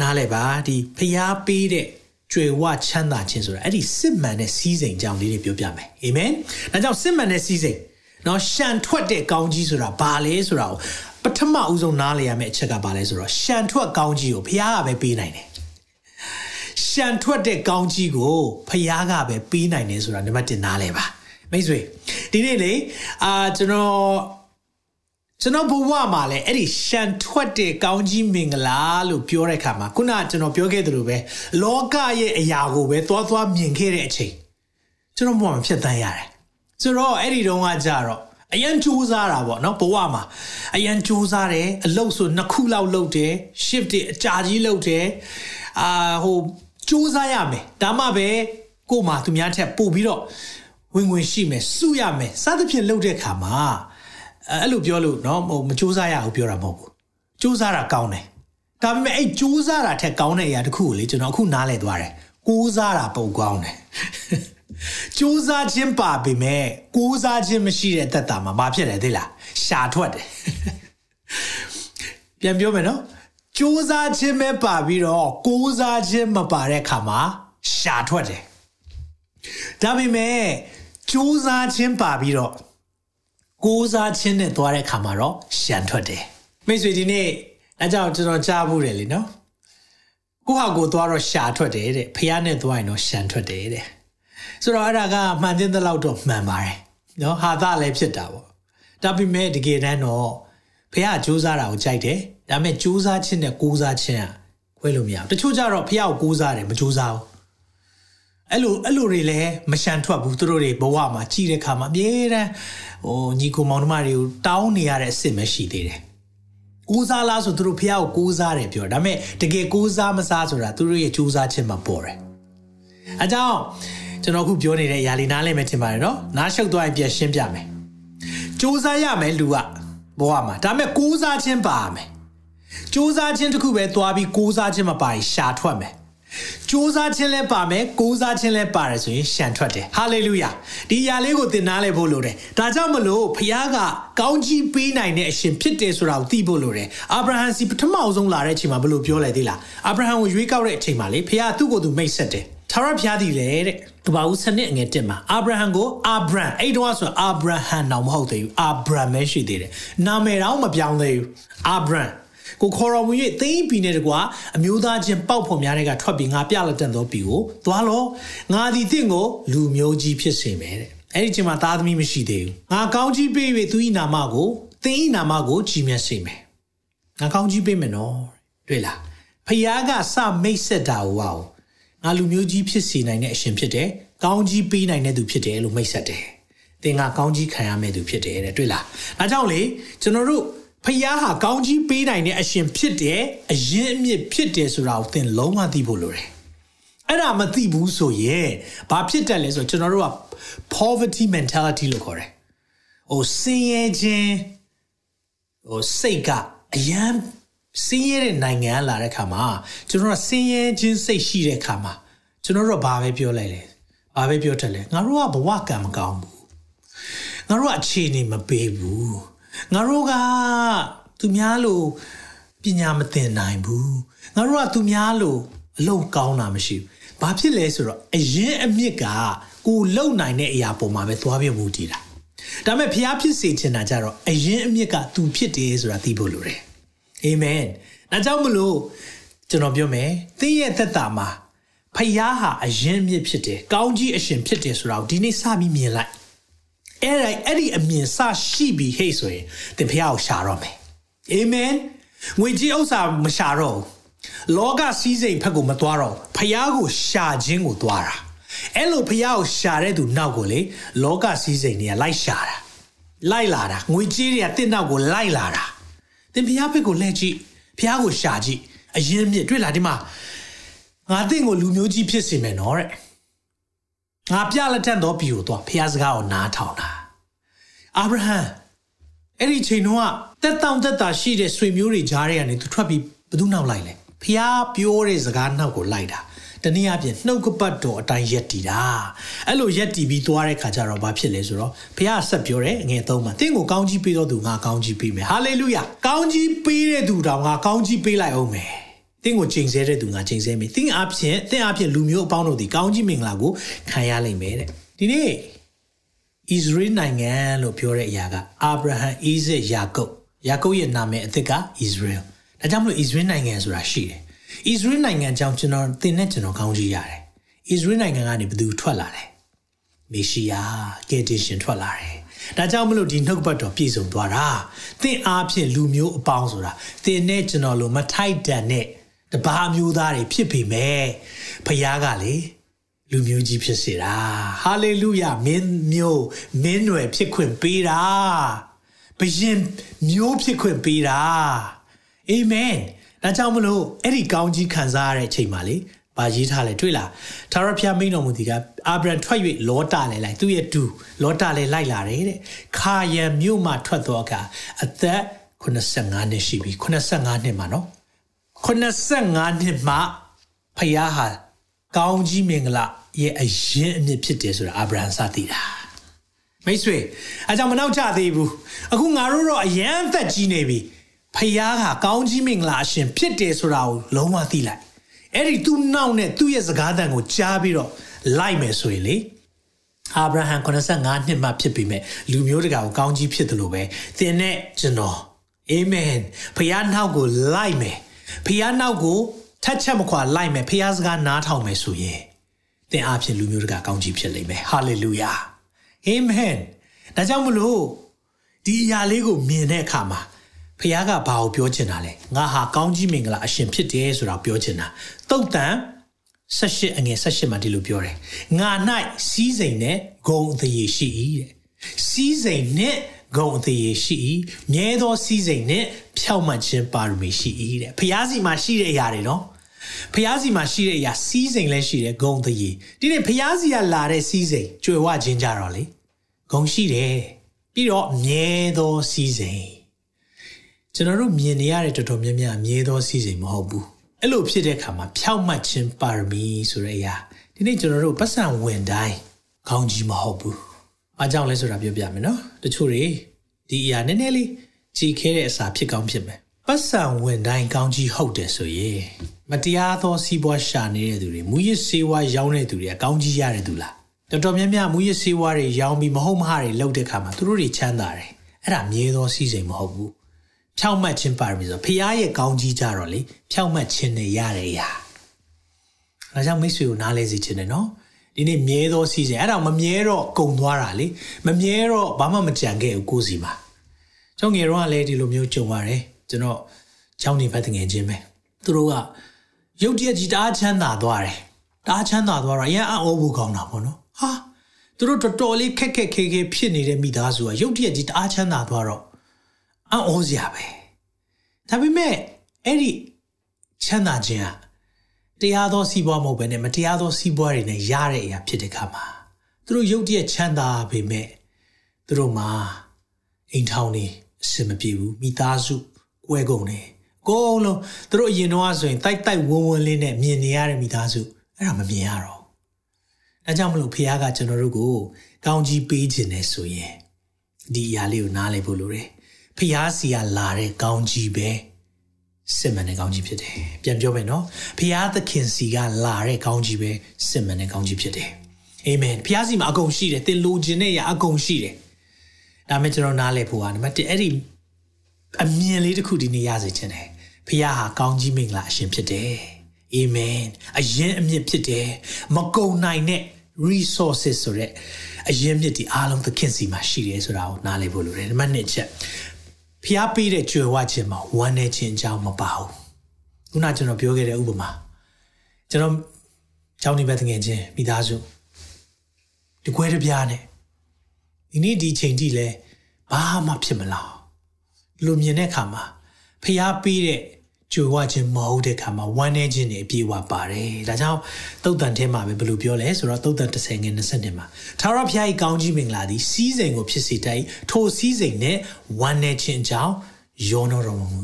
နားလဲပါဒီဖျားပေးတဲ့ကြွယ်ဝချမ်းသာခြင်းဆိုတာအဲ့ဒီစစ်မှန်တဲ့စီးစိမ်ကြောင့်လေးတွေပြောပြမယ်အာမင်ဒါကြောင့်စစ်မှန်တဲ့စီးစိမ်နော်ရှန်ထွက်တဲ့ကောင်းကြီးဆိုတာဘာလဲဆိုတာကို ပထမဦးဆုံးနားလည်ရမယ့်အချက်ကဘာလဲဆိုတော့ရှန်ထွက်ကောင်းကြီးကိုဖျားကပဲပေးနိုင်တယ်ရှန်ထွက်တဲ့ကောင်းကြီးကိုဖျားကပဲပေးနိုင်တယ်ဆိုတာနံပါတ်1နားလဲပါမိတ်ဆွေဒီနေ့လေအာကျွန်တော်ကျွန်တော်ဘဝမှာလည်းအဲ့ဒီရှန်ထွက်တဲ့ကောင်းကြီးမင်္ဂလာလို့ပြောတဲ့အခါမှာခုနကကျွန်တော်ပြောခဲ့သလိုပဲလောကရဲ့အရာကိုပဲသွားသွားမြင်ခဲ့တဲ့အချိန်ကျွန်တော်ဘဝမှာဖြစ်တန်းရတယ်ဆိုတော့အဲ့ဒီတုန်းကကြတော့ အရန်ကြိုးစားတာပေါ့နော်ဘဝမှာအရန်ကြိုးစားတယ်အလုပ်ဆိုနှစ်ခုလောက်လုပ်တယ် shift တွေအကြာကြီးလုပ်တယ်အာဟိုကြိုးစားရမယ်ဒါမှပဲကို့မှာသူများထက်ပို့ပြီးတော့ဝင်ဝင်ရှိမယ်စုရမယ်စသဖြင့်လုပ်တဲ့ခါမှာအဲ့လိုပြောလို့နော်ဟိုမကြိုးစားရဘူးပြောတာမဟုတ်ဘူးကြိုးစားတာကောင်းတယ်ဒါပေမဲ့အဲ့ကြိုးစားတာထက်ကောင်းတဲ့အရာတစ်ခုကိုလေကျွန်တော်အခုနားလည်သွားတယ်ကိုးစားတာပုံကောင်းတယ် စူးစမ်းခြင်းပါပေမဲ့ကိုးစားခြင်းမရှိတဲ့သက်တာမှာဘာဖြစ်လဲသိလားရှာထွက်တယ်ပြန်ပြောမယ်နော်စူးစမ်းခြင်းပဲပါပြီးတော့ကိုးစားခြင်းမပါတဲ့အခါမှာရှာထွက်တယ်ဒါပေမဲ့စူးစမ်းခြင်းပါပြီးတော့ကိုးစားခြင်းနဲ့သွားတဲ့ခါမှာတော့ရှန်ထွက်တယ်မိတ်ဆွေဒီနေ့အဲကြောင့်ကျွန်တော်ကြားဖို့တယ်လीနော်ကိုဟာကိုသွားတော့ရှာထွက်တယ်တဲ့ဖះနဲ့သွားရင်တော့ရှန်ထွက်တယ်တဲ့ ဆိုတော့အဲ့ဒါကမှန်တဲ့လောက်တော့မှန်ပါတယ်နော်ဟာသလည်းဖြစ်တာပေါ့ဒါပေမဲ့တကယ်တမ်းတော့ဖះစူးစမ်းတာကိုကြိုက်တယ်ဒါပေမဲ့စူးစမ်းခြင်းနဲ့ကိုးစားခြင်းอ่ะခွဲလို့မရဘူးတချို့ကြတော့ဖះကိုကိုးစားတယ်မစူးစမ်းဘူးအဲ့လိုအဲ့လိုတွေလည်းမရှန်ထွက်ဘူးသူတို့တွေဘဝမှာကြည်တဲ့ခါမှာအမြဲတမ်းဟိုညီကိုမောင်နှမတွေကိုတောင်းနေရတဲ့အစ်စ်မရှိသေးတယ်။ကိုးစားလားဆိုသူတို့ဖះကိုကိုးစားတယ်ပြောဒါပေမဲ့တကယ်ကိုးစားမစားဆိုတာသူတို့ရဲ့ကြိုးစားခြင်းမှာပေါ်တယ်။အဲကြောင့် ကျွန်တော်ခုပြောနေတဲ့အရာလေးနားလည်မယ်ထင်ပါတယ်နော်။နားရှုပ်သွားရင်ပြန်ရှင်းပြမယ်။ကြိုးစားရမယ်လူကဘဝမှာဒါပေမဲ့ကိုးစားခြင်းပါမယ်။ကြိုးစားခြင်းတစ်ခုပဲသွားပြီးကိုးစားခြင်းမပါရင်ရှာထွက်မယ်။စူးစမ်းခြင်းလည်းပါမယ်ကိုးစားခြင်းလည်းပါတယ်ဆိုရင်ရှန်ထွက်တယ်ဟာလေလုယာဒီຢာလေးကိုသင်နာလဲဖို့လိုတယ်ဒါကြောင့်မလို့ဖခင်ကကောင်းကြီးပေးနိုင်တဲ့အရှင်ဖြစ်တယ်ဆိုတာကိုသိဖို့လိုတယ်အာဗြဟံစီပထမအဆုံးလာတဲ့အချိန်မှာဘယ်လိုပြောလဲသေးလားအာဗြဟံကိုရွေးကောက်တဲ့အချိန်မှာလေဖခင်သူ့ကိုယ်သူမိတ်ဆက်တယ်ထာဝရဘုရားသည်လေတဲ့ တပါဦးစနစ်အငယ်တက်မှာအာဗြဟံကိုအာဗြံအဲ့တော့ဆိုအာဗြဟံတော့မဟုတ်သေးဘူးအာဗြံပဲရှိသေးတယ်နာမည်တော့မပြောင်းသေးဘူးအာဗြံကိုခေါ်တော်မူ၍သိမ့်ပြီနဲ့တကွာအမျိုးသားချင်းပေါက်ဖော်များတဲ့ကထွက်ပြီးငါပြလက်တန်သောပြီကိုသွားလောငါဒီတင့်ကိုလူမျိုးကြီးဖြစ်စေမယ်တဲ့အဲ့ဒီချိန်မှာသားသမီးမရှိသေးဘူးငါကောင်းကြီးပေး၍သူ၏နာမကိုသင်၏နာမကိုကြီးမြတ်စေမယ်ငါကောင်းကြီးပေးမယ်နော်တွေ့လားဖခင်ကစမိတ်ဆက်တာဟော ငါလူမျိုးကြီးဖြစ်စေနိုင်တဲ့အရှင်ဖြစ်တယ်ကောင်းကြီးပေးနိုင်တဲ့သူဖြစ်တယ်လို့မိတ်ဆက်တယ်သင်ကကောင်းကြီးခံရမယ့်သူဖြစ်တယ်တဲ့တွေ့လားဒါကြောင့်လေကျွန်တော်တို့ဖျားဟာကောင်းကြီးပေးနိုင်တဲ့အရှင်ဖြစ်တယ်အရင်အမြစ်ဖြစ်တယ်ဆိုတာကိုသင်လုံးဝသိဖို့လိုတယ်အဲ့ဒါမသိဘူးဆိုရင်ဘာဖြစ်တတ်လဲဆိုတော့ကျွန်တော်တို့က poverty mentality လို့ခေါ်တယ်ဟိုဆင်းရဲခြင်းဟိုစိတ်ကအရ န်ဆင်းရဲတဲ့နိုင်ငံလာတဲ့ခါမှာကျွန်တော်ကဆင်းရဲခြင်းစိတ်ရှိတဲ့ခါမှာကျွန်တော်တို့ကဘာပဲပြောလိုက်လဲဘာပဲပြောတတ်လဲငါတို့ကဘဝကံမကောင်းဘူးငါတို့ကအခြေအနေမပေးဘူးငါတို့ကသူများလို့ပညာမသင်နိုင်ဘူးငါတို့ကသူများလို့အလုံးကောင်းတာမရှိဘူးဘာဖြစ်လဲဆိုတော့အရင်အမြစ်ကကိုလုံနိုင်တဲ့အရာပေါ်မှာပဲသွားပြမှုတည်တာဒါပေမဲ့ဖျားဖြစ်စေချင်တာကြတော့အရင်အမြစ်ကသူဖြစ်တယ်ဆိုတာသိဖို့လိုတယ် အာမင်ဒါကြောင့်မလို့ကျွန်တော်ပြောမယ်သင်ရဲ့သက်တာမှာဖျားဟာအရင်အမြစ်ဖြစ်တယ်ကောင်းကြီးအရှင်ဖြစ်တယ်ဆိုတာကိုဒီနေ့စပြီးမြင်လိုက်အဲ့ဒါအဲ့ဒီအမြင်စရှိပြီဟဲ့ဆိုရင်သင်ဖះကိုရှာတော့မယ်အာမင်ငွေကြီးဥစ္စာမရှာတော့လောကစည်းစိမ်ဖက်ကိုမသွားတော့ဖះကိုရှာခြင်းကိုသွားတာအဲ့လိုဖះကိုရှာတဲ့သူနောက်ကိုလေလောကစည်းစိမ်တွေကလိုက်ရှာတာလိုက်လာတာငွေကြီးတွေကတင့်နောက်ကိုလိုက်လာတာ သင်ဖះဖက်ကိုလှည့်ကြည့်ဖះကိုရှာကြည့်အရင်မြစ်တွေ့လားဒီမှာငါတင့်ကိုလူမျိုးကြီးဖြစ်စေမယ်နော်တဲ့ငါပြလက်ထက်သောပြည်ကိုသွားဖျားစကားကိုနားထောင်တာအာဗြဟံအဲ့ဒီချိန်တော့တက်တောင့်တက်တာရှိတဲ့ဆွေမျိုးတွေကြားထဲကနေသူထွက်ပြီးဘယ်သူနောက်လိုက်လဲဖျားပြောတဲ့စကားနောက်ကိုလိုက်တာ တနည်းအားဖြင့်နှုတ်ကပတ်တော်အတိုင်းရက်တည်တာအဲ့လိုရက်တည်ပြီးသွားတဲ့ခါကျတော့ဘာဖြစ်လဲဆိုတော့ဘုရားဆက်ပြောတယ်ငွေသုံးမှာတင်းကိုကောင်းကြီးပေးတော်သူငါကောင်းကြီးပေးမယ်ဟာလေလုယာကောင်းကြီးပေးတဲ့သူတောင်ငါကောင်းကြီးပေးလိုက်အောင်မယ်တင်းကိုချိန်ဆတဲ့သူငါချိန်ဆမယ်တင်းအဖြစ်တင်းအဖြစ်လူမျိုးအပေါင်းတို့ဒီကောင်းကြီးမင်္ဂလာကိုခံရလိမ့်မယ်တဲ့ဒီနေ့ဣသရေလနိုင်ငံလို့ပြောတဲ့အရာကအာဗြဟံ၊အိဇက်၊ယာကုပ်ယာကုပ်ရဲ့နာမည်အသစ်ကဣသရေလဒါကြောင့်မလို့ဣသရေလနိုင်ငံဆိုတာရှိတယ် ဣသရေလနိုင်ငံကြောင့်ကျွန်တော်သင်နဲ့ကျွန်တော်ကောင်းကြီးရတယ်ဣသရေလနိုင်ငံကနေဘယ်သူထွက်လာလဲမေရှိယာကယ်တင်ရှင်ထွက်လာတယ်ဒါကြောင့်မလို့ဒီနှုတ်ပတ်တော်ပြည့်စုံသွားတာသင်အားဖြင့်လူမျိုးအပေါင်းဆိုတာသင်နဲ့ကျွန်တော်လိုမထိုက်တန်တဲ့တပါးမျိုးသားတွေဖြစ်ပေမဲ့ဖခင်ကလေလူမျိုးကြီးဖြစ်စေတာဟာလေလုယာမင်းမျိုးမင်းွယ်ဖြစ်ခွင့်ပေးတာဘယင်မျိုးဖြစ်ခွင့်ပေးတာအာမင် ဒါကြောင့်မလို့အဲ့ဒီကောင်းကြီးခံစားရတဲ့အချိန်မှာလေဘာရေးထားလဲတွေ့လားသာရဖျားမိန်တော်မူဒီကအာဗြံထွက်၍လောတာလဲလိုက်သူ့ရဲ့တူလောတာလဲလိုက်လာတယ်တဲ့ခါယံမြို့မှာထွက်တော့အခါအသက်85နှစ်ရှိပြီ85နှစ်မှာနော်85နှစ်မှာဖယားဟာကောင်းကြီးမင်္ဂလာရဲ့အရင်အမြစ်ဖြစ်တယ်ဆိုတာအာဗြဟံစသိတာမိတ်ဆွေအဲကြောင့်မနောက်ကျသေးဘူးအခုငါတို့တော့အရန်သက်ကြီးနေပြီ ဖယားကကောင်းကြီးမင်္ဂလာအရှင်ဖြစ်တယ်ဆိုတာကိုလုံးဝသိလိုက်အဲ့ဒီသူ့နောက်နဲ့သူ့ရဲ့စကားသံကိုကြားပြီးတော့လိုက်မယ်ဆိုရင်လေအာဗြဟံ85နှစ်မှဖြစ်ပြီမဲ့လူမျိုးတကာကိုကောင်းကြီးဖြစ်တယ်လို့ပဲသင်နဲ့ကျွန်တော်အာမင်ဖယားနောက်ကိုလိုက်မယ်ဖယားနောက်ကိုထက်ချက်မခွာလိုက်မယ်ဖယားစကားနားထောင်မယ်ဆိုရင်သင်အားဖြင့်လူမျိုးတကာကောင်းကြီးဖြစ်လိမ့်မယ်ဟာလေလုယာအာမင်ဒါကြောင့်မလို့ဒီအရာလေးကိုမြင်တဲ့အခါမှာ ဖခင်ကဘာကိုပြောချင်တာလဲငါဟာကောင်းကြီးမင်္ဂလာအရှင်ဖြစ်တယ်ဆိုတာပြောချင်တာတုတ်တန်78အငယ်78မှာဒီလိုပြောတယ်ငါ၌စီးစိမ်နဲ့ဂုံအသေးရှိ၏တဲ့စီးစိမ်နဲ့ဂုံအသေးရှိ၏မြဲသောစီးစိမ်နဲ့ဖြောက်မှတ်ခြင်းပါရမီရှိ၏တဲ့ဖခင်စီမှာရှိတဲ့အရာတွေနော်ဖျားစီမှာရှိတဲ့အရာစီးစိမ်လည်းရှိတယ်ဂုံတရေဒီနေ့ဖျားစီကလာတဲ့စီးစိမ်ကြွယ်ဝခြင်းကြတော့လေဂုံရှိတယ်ပြီးတော့မြဲသောစီးစိမ် ကျွန်တော်တို့မြင်နေရတဲ့တော်တော်များများမြဲသောစီးစိမ်မဟုတ်ဘူးအဲ့လိုဖြစ်တဲ့အခါမှာဖြောက်မှတ်ခြင်းပါရမီဆိုတဲ့အရာဒီနေ့ကျွန်တော်တို့ပတ်စံဝင်တိုင်းခေါင်းကြီးမဟုတ်ဘူးအားကြောင့်လဲဆိုတာပြောပြမယ်နော်တချို့တွေဒီအရာနည်းနည်းလေးကြည်ခဲတဲ့အစာဖြစ်ကောင်းဖြစ်မယ်ပတ်စံဝင်တိုင်းကောင်းကြီးဟုတ်တယ်ဆိုရင်မတရားသောစီးပွားရှာနေတဲ့သူတွေမူရစ်စေဝါရောင်းတဲ့သူတွေကကောင်းကြီးရတဲ့သူလားတော်တော်များများမူရစ်စေဝါတွေရောင်းပြီးမဟုတ်မဟတွေလုပ်တဲ့ခါမှာသူတို့တွေချမ်းသာတယ်အဲ့ဒါမြဲသောစီးစိမ်မဟုတ်ဘူး ဖြောက်မှတ်ခြင်းပါရမီဆိုဖခင်ရဲ့ကောင်းကြီးကြတော့လေဖြောက်မှတ်ခြင်းနဲ့ရတဲ့အရာဒါကြောင့်မိတ်ဆွေကိုနားလဲစေခြင်းနဲ့နော်ဒီနေ့မြဲသောစီးစိမ်အဲ့ဒါမမြဲတော့ကုံသွားတာလေမမြဲတော့ဘာမှမကြံခဲ့ဘူးကိုစီမှာကျောင်းငယ်တော့ကလည်းဒီလိုမျိုးကြုံရတယ်ကျွန်တော်ကျောင်းနေဖက်တငယ်ချင်းပဲသူတို့ကရုတ်တရက်ကြီးတအားချမ်းသာသွားတယ်တအားချမ်းသာသွားတော့အရင်အံ့ဩဖို့ကောင်းတာပေါ့နော်ဟာသူတို့တော်တော်လေးခက်ခက်ခဲခဲဖြစ်နေတဲ့မိသားစုကရုတ်တရက်ကြီးတအားချမ်းသာသွားတော့ အံ့ဩစရာပဲဒါပေမဲ့အဲ့ဒီချမ်းသာခြင်းကတရားသောစီးပွားမဟုတ်ဘဲနဲ့မတရားသောစီးပွားတွေနဲ့ရတဲ့အရာဖြစ်တဲ့ခါမှာသူတို့ရုတ်တရက်ချမ်းသာပေမဲ့သူတို့မှာအိမ်ထောင်နေအဆင်မပြေဘူးမိသားစုကွဲကုန်တယ်ကိုယ်လုံးသူတို့အရင်တော့ဆိုရင်တိုက်တိုက်ဝန်းဝန်းလေးနဲ့မြင်နေရတဲ့မိသားစုအဲ့ဒါမမြင်ရတော့အဲကြောင့်မလို့ဖခင်ကကျွန်တော်တို့ကိုကောင်းကြီးပေးခြင်းနဲ့ဆိုရင်ဒီအရာလေးကိုနားလည်ဖို့လိုတယ် ဖခင်စီကလာတဲ့ကောင်းကြီးပဲစစ်မှန်တဲ့ကောင်းကြီးဖြစ်တယ်ပြန်ပြောမယ်နော်ဖခင်သခင်စီကလာတဲ့ကောင်းကြီးပဲစစ်မှန်တဲ့ကောင်းကြီးဖြစ်တယ်အာမင်ဖခင်စီမှာအကုန်ရှိတယ်သင်လိုချင်တဲ့အရာအကုန်ရှိတယ်ဒါမဲ့ကျွန်တော်နားလည်ဖို့ကနံပါတ်1အဲ့ဒီအမြင်လေးတစ်ခုဒီနေ့ရစေချင်တယ်ဖခင်ဟာကောင်းကြီးမင်္ဂလာအရှင်ဖြစ်တယ်အာမင်အရင်အမြင့်ဖြစ်တယ်မကုံနိုင်တဲ့ resources ဆိုတဲ့အရင်မြစ်ဒီအားလုံးသခင်စီမှာရှိတယ်ဆိုတာကိုနားလည်ဖို့လိုတယ်ဒီမှနှစ်ချက် ဖျားပေးတဲ့ကြွယ်ဝခြင်းမှာဝမ်းနေခြင်းအကြောင်းမပါဘူးခုနကျွန်တော်ပြောခဲ့တဲ့ဥပမာကျွန်တော်ကျောင်းနေဘက်တငယ်ချင်းမိသားစုဒီခွဲတစ်ပြားနဲ့ဒီနေ့ဒီချိန်ထိလဲဘာမှဖြစ်မလားလူမြင်တဲ့အခါမှာဖျားပေးတဲ့ ကြွယ်ဝခြင်းမဟုတ်တဲ့ခါမှာဝမ်းနည်းခြင်းတွေအပြည့်ဝပါတယ်ဒါကြောင့်သုတ်တန်ထဲမှာပဲဘယ်လိုပြောလဲဆိုတော့သုတ်တန်30ငွေ20မှာသာရဖျားကြီးကောင်းကြီးမင်္ဂလာသည်စီးစိမ်ကိုဖြစ်စေတတ်ထိုစီးစိမ်နဲ့ဝမ်းနည်းခြင်းအကြောင်းယောနောတော်မူ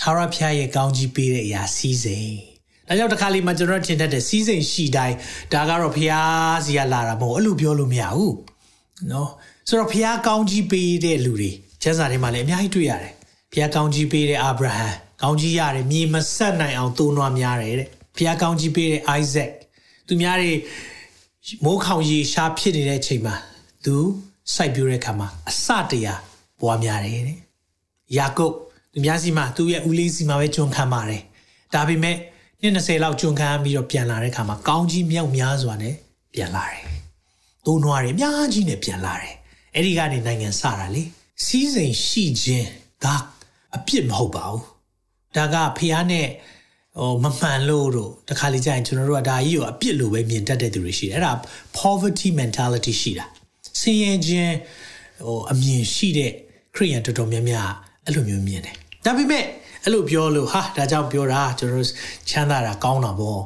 သာရဖျားရဲ့ကောင်းကြီးပေးတဲ့အရာစီးစိမ်ဒါကြောင့်တစ်ခါလေးမှကျွန်တော်ထင်တတ်တဲ့စီးစိမ်ရှိတိုင်းဒါကတော့ဖျားစီကလာတာမဟုတ်အဲ့လိုပြောလို့မရဘူးနော်ဆိုတော့ဖျားကောင်းကြီးပေးတဲ့လူတွေကျမ်းစာထဲမှာလည်းအများကြီးတွေ့ရတယ် ဖျားကောင်းကြီးပေးတဲ့အာဗြဟံကောင်းကြီးရတယ်မြေမဆက်နိုင်အောင်တိုးနွားများတယ်တဲ့ဖျားကောင်းကြီးပေးတဲ့ Isaac သူများတွေမိုးခေါင်ရေရှားဖြစ်နေတဲ့အချိန်မှာသူစိုက်ပျိုးတဲ့အခါမှာအစတရာပွားများတယ်တဲ့ယာကုပ်သူများစီမှာသူ့ရဲ့ဦးလေးစီမှာပဲကျွန်ခံပါတယ်ဒါပေမဲ့နှစ်20လောက်ကျွန်ခံပြီးတော့ပြန်လာတဲ့အခါမှာကောင်းကြီးမြောက်များစွာနဲ့ပြန်လာတယ်တိုးနွားတွေအများကြီးနဲ့ပြန်လာတယ်အဲ့ဒီကနေနိုင်ငံစတာလေစီးစိမ်ရှိခြင်းဒါ အပြစ်မဟုတ်ပါဘူးဒါကဖះနဲ့ဟိုမမှန်လို့တို့တခါလေကြာရင်ကျွန်တော်တို့ကဒါကြီးကိုအပြစ်လို့ပဲမြင်တတ်တဲ့သူတွေရှိတယ်အဲ့ဒါ poverty mentality ရှိတာဆင်းရဲခြင်းဟိုအမြင်ရှိတဲ့ခရိယန်တော်တော်များများအဲ့လိုမျိုးမြင်တယ်ဒါပေမဲ့အဲ့လိုပြောလို့ဟာဒါကြောင့်ပြောတာကျွန်တော်တို့ချမ်းသာတာကောင်းတာပေါ့ဒါ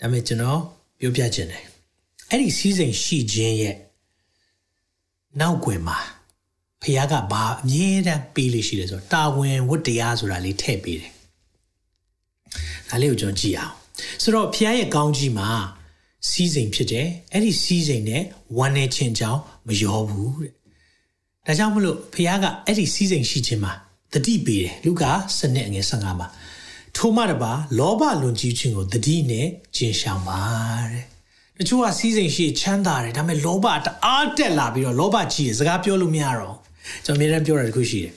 ပေမဲ့ကျွန်တော်ပြောပြခြင်းတယ်အဲ့ဒီစီးစိမ်ရှိခြင်းရဲ့နောက်ွယ်မှာ ဖះကဘာအမြဲတမ်းပေးလို့ရှိတယ်ဆိုတော့တာဝန်ဝတ္တရားဆိုတာလေးထည့်ပေးတယ်ဒါလေးကိုကျွန်တော်ကြည့်အောင်ဆိုတော့ဖះရဲ့ကောင်းကြီးမှာစီးစိမ်ဖြစ်တယ်အဲ့ဒီစီးစိမ်နဲ့ဝမ်းနေခြင်းကြောင့်မရောဘူးတဲ့ဒါကြောင့်မလို့ဖះကအဲ့ဒီစီးစိမ်ရှိခြင်းမှာတတိပေးတယ်လူကာစနစ်အငယ်15မှာထိုမှတပါလောဘလွန်ကြီးခြင်းကိုတတိနဲ့ကျင်ရှောင်ပါတဲ့တချို့ကစီးစိမ်ရှိချမ်းသာတယ်ဒါပေမဲ့လောဘတအားတက်လာပြီးတော့လောဘကြီးတယ်စကားပြောလို့မရတော့ ကျွန်တော်အမြဲတမ်းပြောတာတခုရှိတယ်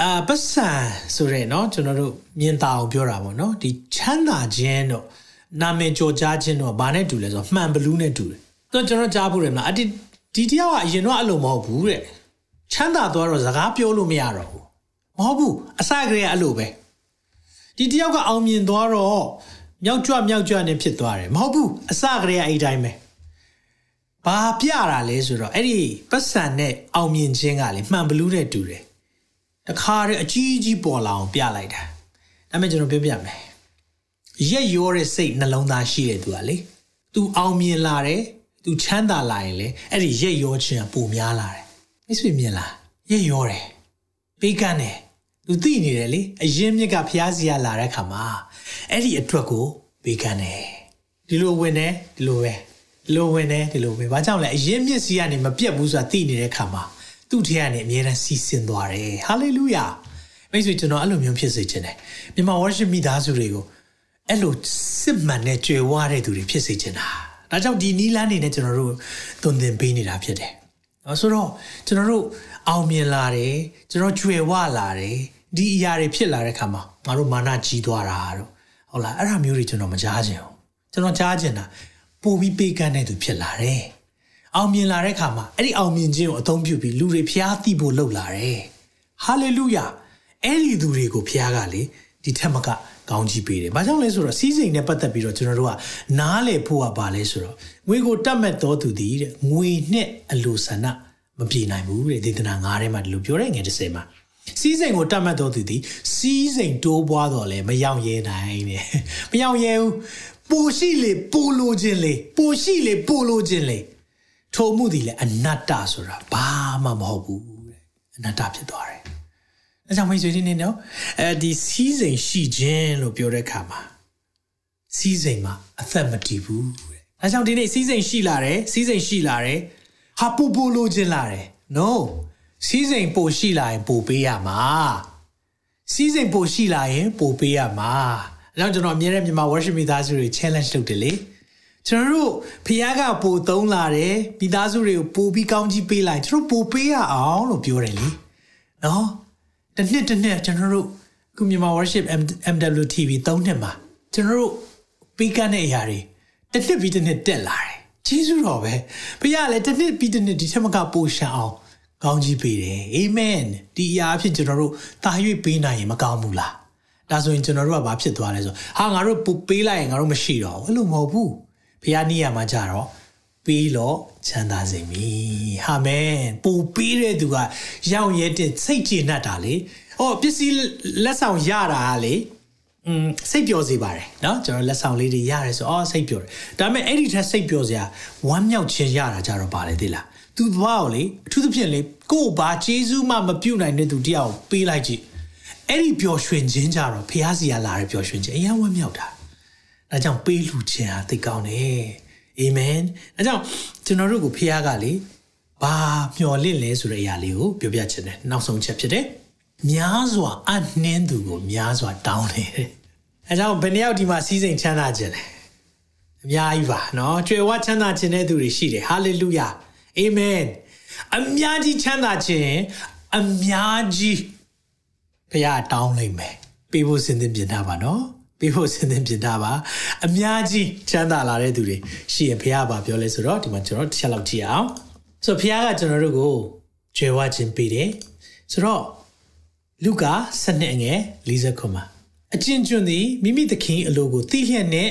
အာပတ်စံဆိုရဲเนาะကျွန်တော်တို့မြင်တာအောင်ပြောတာပေါ့เนาะဒီချမ်းသာခြင်းတော့နာမည်ကြော်ကြားခြင်းတော့ဘာနဲ့တူလဲဆိုတော့မှန်ဘလူးနဲ့တူတယ်တော့ကျွန်တော်ကြားဖို့ရမလားအဒီဒီတယောက်ကအရင်တော့အဲ့လိုမဟုတ်ဘူးတဲ့ချမ်းသာသွားတော့စကားပြောလို့မရတော့ဘူးမဟုတ်ဘူးအစကတည်းကအဲ့လိုပဲဒီတယောက်ကအောင်မြင်သွားတော့မြောက်ကြွမြောက်ကြွနဲ့ဖြစ်သွားတယ်မဟုတ်ဘူးအစကတည်းကအဲ့တိုင်းပဲ ဘာပြတာလဲဆိုတော့အဲ့ဒီပတ်စံနဲ့အောင်မြင်ခြင်းကလေမှန်ဘလူးတဲ့တူတယ်တခါတည်းအကြီးကြီးပေါ်လာအောင်ပြလိုက်တာဒါပေမဲ့ကျွန်တော်ပြောပြမယ်ရက်ရောတဲ့စိတ်နှလုံးသားရှိတဲ့သူကလေသူအောင်မြင်လာတယ်သူချမ်းသာလာရင်လေအဲ့ဒီရက်ရောခြင်းပိုများလာတယ်မိတ်ဆွေမြင်လားရက်ရောတယ်ပေးကမ်းတယ်သူသိနေတယ်လေအရင်မြစ်ကဖျားစီရလာတဲ့ခါမှာအဲ့ဒီအတွက်ကိုပေးကမ်းတယ်ဒီလိုဝင်တယ်ဒီလိုပဲ လိုဝင်တယ်ဒီလိုပဲဘာကြောင့်လဲအရင်မြစ်စီကနေမပြတ်ဘူးဆိုတာသိနေတဲ့ခါမှာသူ့ထဲကနေအမြဲတမ်းစီးဆင်းသွားတယ်ဟာလေလုယာမိတ်ဆွေကျွန်တော်အဲ့လိုမျိုးဖြစ်စေချင်တယ်မြန်မာ worship မိသားစုတွေကိုအဲ့လိုစစ်မှန်တဲ့ကြွယ်ဝတဲ့သူတွေဖြစ်စေချင်တာဒါကြောင့်ဒီနီးလန်းနေနဲ့ကျွန်တော်တို့သွန်သင်ပေးနေတာဖြစ်တယ်နော်ဆိုတော့ကျွန်တော်တို့အောင်မြင်လာတယ်ကျွန်တော်ကြွယ်ဝလာတယ်ဒီအရာတွေဖြစ်လာတဲ့ခါမှာငါတို့မာနကြီးသွားတာတို့ဟုတ်လားအဲ့ဒါမျိုးတွေကျွန်တော်မကြားချင်ဘူးကျွန်တော်ကြားချင်တာ ပို့ပြီးပေးကမ်းတဲ့သူဖြစ်လာတယ်အောင်မြင်လာတဲ့ခါမှာအဲ့ဒီအောင်မြင်ခြင်းကိုအသုံးပြုပြီးလူတွေဖျားသိဖို့လှုပ်လာတယ်ဟာလေလုယာအဲ့ဒီသူတွေကိုဖျားကလေဒီထက်မကကောင်းကြီးပေးတယ်။ဘာကြောင့်လဲဆိုတော့စီးစိမ်နဲ့ပတ်သက်ပြီးတော့ကျွန်တော်တို့ကနားလေဖို့ကပါလဲဆိုတော့ငွေကိုတတ်မဲ့တော်သူသည်တဲ့ငွေနဲ့အလိုဆန္ဒမပြေနိုင်ဘူးတဲ့ဒေသနာ9ထဲမှာဒီလိုပြောတဲ့ငယ်30မှာစီးစိမ်ကိုတတ်မဲ့တော်သူသည်စီးစိမ်တိုးပွားတော့လဲမရောက်ရဲနိုင်တဲ့မရောက်ရဲဘူး ပိုရှိလေပိုလိုခြင်းလေပိုရှိလေပိုလိုခြင်းလေထိုမှုသည်လည်းအနတ္တဆိုတာဘာမှမဟုတ်ဘူးတဲ့အနတ္တဖြစ်သွားတယ်။အဲကြောင့်မိတ်ဆွေတွေနေတော့အဲဒီစီးစိမ်ရှိခြင်းလို့ပြောတဲ့အခါမှာစီးစိမ်မှာအသက်မတည်ဘူးတဲ့။အဲကြောင့်ဒီနေ့စီးစိမ်ရှိလာတယ်စီးစိမ်ရှိလာတယ်ဟာပူပူလိုခြင်းလာတယ်။ No စီးစိမ်ပိုရှိလာရင်ပိုပေးရမှာ။စီးစိမ်ပိုရှိလာရင်ပိုပေးရမှာ။ အဲကြောင့်ကျွန်တော်အမြဲတမ်းမြန်မာ worship မိသားစုတွေ challenge လုပ်တယ်လေ။ကျွန်တော်တို့ဖခင်ကပိုသုံးလာတယ်မိသားစုတွေကိုပိုပြီးကောင်းကြီးပေးလိုက်ကျွန်တော်ပိုပေးရအောင်လို့ပြောတယ်လေနော်တစ်နှစ်တစ်နှစ်ကျွန်တော်တို့ကုမြန်မာ worship MWTV 3နှစ်မှာကျွန်တော်တို့ပေးကမ်းတဲ့အရာတွေတစ်နှစ်ပြီးတစ်နှစ်တက်လာတယ်ကျေးဇူးတော်ပဲဖခင်လည်းတစ်နှစ်ပြီးတစ်နှစ်ဒီထက်မကပိုရှံအောင်ကောင်းကြီးပေးတယ်အာမင်ဒီအရာအဖြစ်ကျွန်တော်တို့တာ၍ပေးနိုင်ရင်မကောင်းဘူးလား ဒါဆိုရင်ကျွန်တော်တို့ကဘာဖြစ်သွားလဲဆိုဟာငါတို့ပိုပေးလိုက်ရင်ငါတို့မရှိတော့ဘူးအဲ့လိုမဟုတ်ဘူးဖခင်နေရာမှာကြတော့ပေးလို့ချမ်းသာစေမည်အာမင်ပူပေးတဲ့သူကရောက်ရဲတဲ့စိတ်ကျေနပ်တာလေဩ ဟောပစ္စည်းလက်ဆောင်ရတာကလေอืมစိတ်ပျော်စေပါတယ်เนาะကျွန်တော်လက်ဆောင်လေးတွေရတယ်ဆိုအော်စိတ်ပျော်တယ်ဒါပေမဲ့အဲ့ဒီထက်စိတ်ပျော်စရာဝမ်းမြောက်ခြင်းရတာကြတော့ပါတယ်သိလားသူဘာကိုလေအထူးသဖြင့်လေကို့ဘာကျေးဇူးမှမပြုတ်နိုင်တဲ့သူတယောက်ပေးလိုက်ကြည့် အဲ့ဒီပျော်ရွှင်ခြင်းကြတော့ဖះစီရလာတဲ့ပျော်ရွှင်ခြင်းအရင်ဝမ်းမြောက်တာဒါကြောင့်ပေးလူခြင်းဟာသိကောင်းတယ်အာမင်အဲကြောင့်ကျွန်တော်တို့ကိုဖះကလေဘာမျှော်လင့်လဲဆိုတဲ့အရာလေးကိုပြောပြချင်တယ်နောက်ဆုံးချက်ဖြစ်တယ်များစွာအနှင်းသူကိုများစွာတောင်းတယ်အဲကြောင့်ဘယ်နှယောက်ဒီမှာစီးစိမ်ချမ်းသာခြင်းလဲအများကြီးပါเนาะကြွယ်ဝချမ်းသာခြင်းတဲ့သူတွေရှိတယ်ဟာလေလုယာအာမင်အများကြီးချမ်းသာခြင်းအများကြီး ဖះတောင်းလိုက်မယ်ပေးဖို့စဉ်းသင့်ပြင်ထားပါနော်ပေးဖို့စဉ်းသင့်ပြင်ထားပါအများကြီးချမ်းသာလာတဲ့သူတွေရှိရင်ဖះပါပြောလဲဆိုတော့ဒီမှာကျွန်တော်တစ်ချက်လောက်ကြည့်အောင်ဆိုတော့ဖះကကျွန်တော်တို့ကိုကျွယ်ဝခြင်းပေးတယ်ဆိုတော့လူကာ7အငယ်50ခွန်မှာအကျဉ်းကျွန်းသည်မိမိသခင်အလိုကိုသိလျက်နဲ့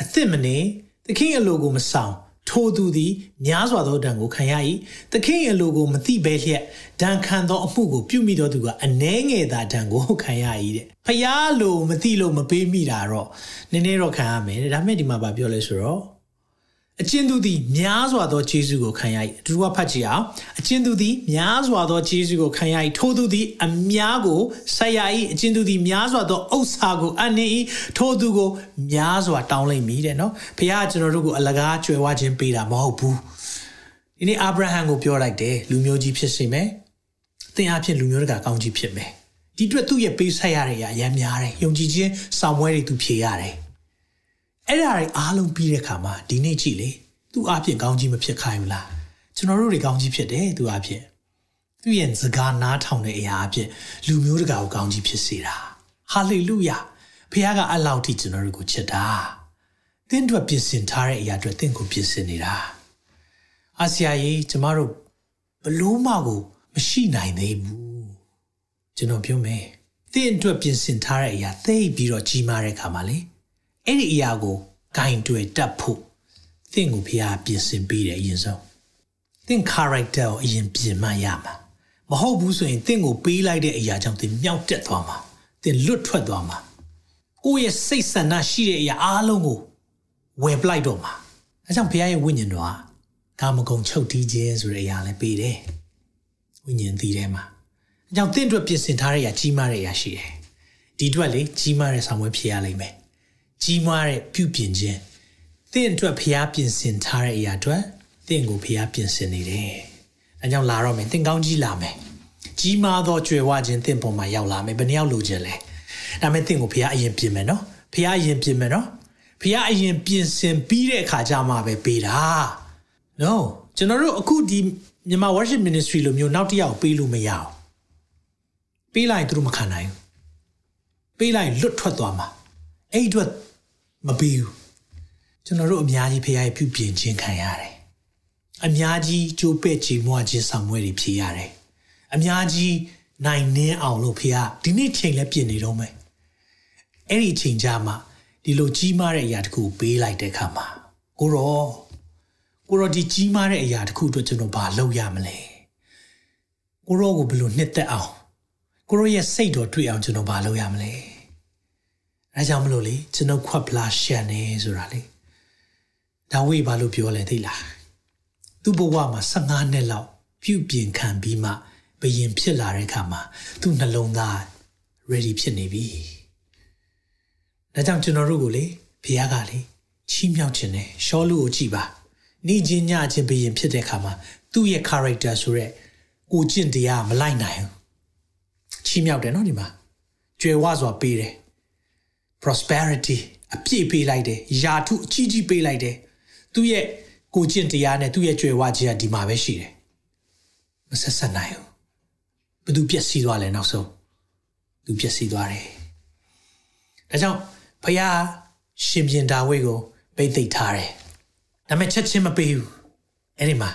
အသစ်မနေသခင်အလိုကိုမဆောင် ထိုသူသည်များစွာသောဒဏ်ကိုခံရ၏သခင်အလိုကိုမသိဘဲလျက်ဒဏ်ခံသောအမှုကိုပြုမိသောသူကအနှဲငယ်သာဒဏ်ကိုခံရ၏တဲ့ဖျားလိုမသိလို့မပေးမိတာတော့နည်းနည်းတော့ခံရမယ်တဲ့ဒါပေမဲ့ဒီမှာဗာပြောလဲဆိုတော့ အကျဉ်သူသည်များစွာသောခြေဆုကိုခံရ၏အတူတူဖတ်ကြည့်အောင်အကျဉ်သူသည်များစွာသောခြေဆုကိုခံရ၏ထိုသူသည်အများကိုဆက်ရ၏အကျဉ်သူသည်များစွာသောဥစ္စာကိုအနှင်း၏ထိုသူကိုများစွာတောင်းလိုက်မိတဲ့နော်ဖခင်ကကျွန်တော်တို့ကိုအလကားကြွယ်ဝခြင်းပေးတာမဟုတ်ဘူးဒီနေ့အာဗြဟံကိုပြောလိုက်တယ်လူမျိုးကြီးဖြစ်စေမယ်သင်အဖြစ်လူမျိုးတကာကောင်းကြီးဖြစ်မယ်ဒီအတွက်သူ့ရဲ့ပေးဆက်ရတဲ့အရာရမ်းများတယ်ယုံကြည်ခြင်းဆောင်ပွဲတွေသူဖြေရတယ် အဲ့ဒါတွေအားလုံးပြီးတဲ့အခါမှာဒီနေ့ကြည့်လေသူ့အဖြစ်ကောင်းကြီးမဖြစ်ခိုင်းဘူးလားကျွန်တော်တို့တွေကောင်းကြီးဖြစ်တယ်သူအဖြစ်သူ့ရဲ့စကားနားထောင်တဲ့အရာအဖြစ်လူမျိုးတကာကိုကောင်းကြီးဖြစ်စေတာဟာလေလုယာဖခင်ကအလောက်ထိကျွန်တော်တို့ကိုချစ်တာသင်တို့ပြင်ဆင်ထားတဲ့အရာတွေသင်ကိုပြင်ဆင်နေတာအာဆီယာကြီးကျမတို့ဘလို့မှကိုမရှိနိုင်သေးဘူးကျွန်တော်ပြောမယ်သင်အတွက်ပြင်ဆင်ထားတဲ့အရာသိပြီးတော့ကြီးမားတဲ့အခါမှာလေ အဲ့ဒီအရာကိုဂိုင်တွေတက်ဖို့သင်ကိုဖျားပြင်ဆင်ပေးတယ်အရင်ဆုံးသင် character ကိုအရင်ပြင်မှရမှာမဟုတ်ဘူးဆိုရင်သင်ကိုပေးလိုက်တဲ့အရာကြောင့်သင်မြောက်တက်သွားမှာသင်လွတ်ထွက်သွားမှာကိုယ့်ရဲ့စိတ်ဆန္ဒရှိတဲ့အရာအားလုံးကိုဝယ်ပလိုက်တော့မှာအဲကြောင့်ဘုရားရဲ့ဝိညာဉ်တော်ကကာမဂုဏ်ချုပ်တီးခြင်းဆိုတဲ့အရာလည်းပေးတယ်ဝိညာဉ်သီးထဲမှာအဲကြောင့်သင်အတွက်ပြင်ဆင်ထားတဲ့အရာကြီးမားတဲ့အရာရှိတယ်ဒီအတွက်လေကြီးမားတဲ့ဆောင်ဝဲဖြစ်ရလိမ့်မယ် ကြီးမားတဲ့ပြုပြင်ခြင်းသင်အတွက်ဖျားပြင်ဆင်ထားတဲ့အရာအတွက်သင်ကိုဖျားပြင်ဆင်နေတယ်။အဲကြောင့်လာတော့မယ်သင်ကောင်းကြီးလာမယ်။ကြီးမားသောကြွယ်ဝခြင်းသင်ပေါ်မှာရောက်လာမယ်။ဘယ်နှယောက်လိုချင်လဲ။ဒါမဲ့သင်ကိုဖျားအရင်ပြင်မယ်နော်။ဖျားအရင်ပြင်မယ်နော်။ဖျားအရင်ပြင်ဆင်ပြီးတဲ့အခါကျမှပဲပေးတာ။ No ကျွန်တော်တို့အခုဒီမြန်မာ worship ministry လိုမျိုးနောက်တစ်ယောက်ပေးလို့မရအောင်။ပေးလိုက်သူတို့မခံနိုင်ဘူး။ပေးလိုက်လွတ်ထွက်သွားမှာ။အဲ့အတွက် မပေးဘူးကျွန်တော်တို့အများကြီးဖခင်ပြုပြင်ခြင်းခံရတယ်အများကြီးကြိုးပဲ့ခြင်းမွားခြင်းဆောင်မွဲတွေဖြေရတယ်အများကြီးနိုင်နှင်းအောင်လို့ဖခင်ဒီနေ့ချိန်လည်းပြင်နေတော့မယ်အဲ့ဒီချိန်ကြမှာဒီလိုကြီးမားတဲ့အရာတခုပေးလိုက်တဲ့အခါမှာကိုရောကိုရောဒီကြီးမားတဲ့အရာတခုအတွက်ကျွန်တော်ဘာလုပ်ရမလဲကိုရောကိုဘယ်လိုနှစ်သက်အောင်ကိုရောရဲ့စိတ်တော်တွေ့အောင်ကျွန်တော်ဘာလုပ်ရမလဲ အဲကြောင့်မလို့လေကျွန်တော်ခွက်ပလာရှန်နေဆိုတာလေဒါဝိဘာလို့ပြောလဲသိလားသူ့ဘဝမှာ15နှစ်လောက်ပြုပြင်ခံပြီးမှဘယင်ဖြစ်လာတဲ့အခါမှာသူ့နှလုံးသား ready ဖြစ်နေပြီဒါကြောင့်ကျွန်တော်တို့ကိုလေဘုရားကလေချီးမြှောက်ခြင်းနဲ့ရှောလူကိုကြည်ပါနေချင်းညချင်းဘယင်ဖြစ်တဲ့အခါမှာသူ့ရဲ့ character ဆိုရက်ကိုကျင့်တရားမလိုက်နိုင်ဘူးချီးမြှောက်တယ်နော်ဒီမှာကြွယ်ဝစွာပေးတယ် prosperity အပြည့်ပေးလိုက်တယ်ယာထုအကြီးကြီးပေးလိုက်တယ်သူ့ရဲ့ကိုကျင့်တရားနဲ့သူ့ရဲ့ကြွယ်ဝခြင်းကဒီမှာပဲရှိတယ်မဆက်ဆက်နိုင်ဘူးဘသူပြက်စီးသွားလဲနောက်ဆုံးသူပြက်စီးသွားတယ်ဒါကြောင့်ဘုရားရှင်ပြန်ဒါဝိဒ်ကိုပိတ်သိမ့်ထားတယ်ဒါပေမဲ့ချက်ချင်းမပေးဘူးအဲ့ဒီမှာ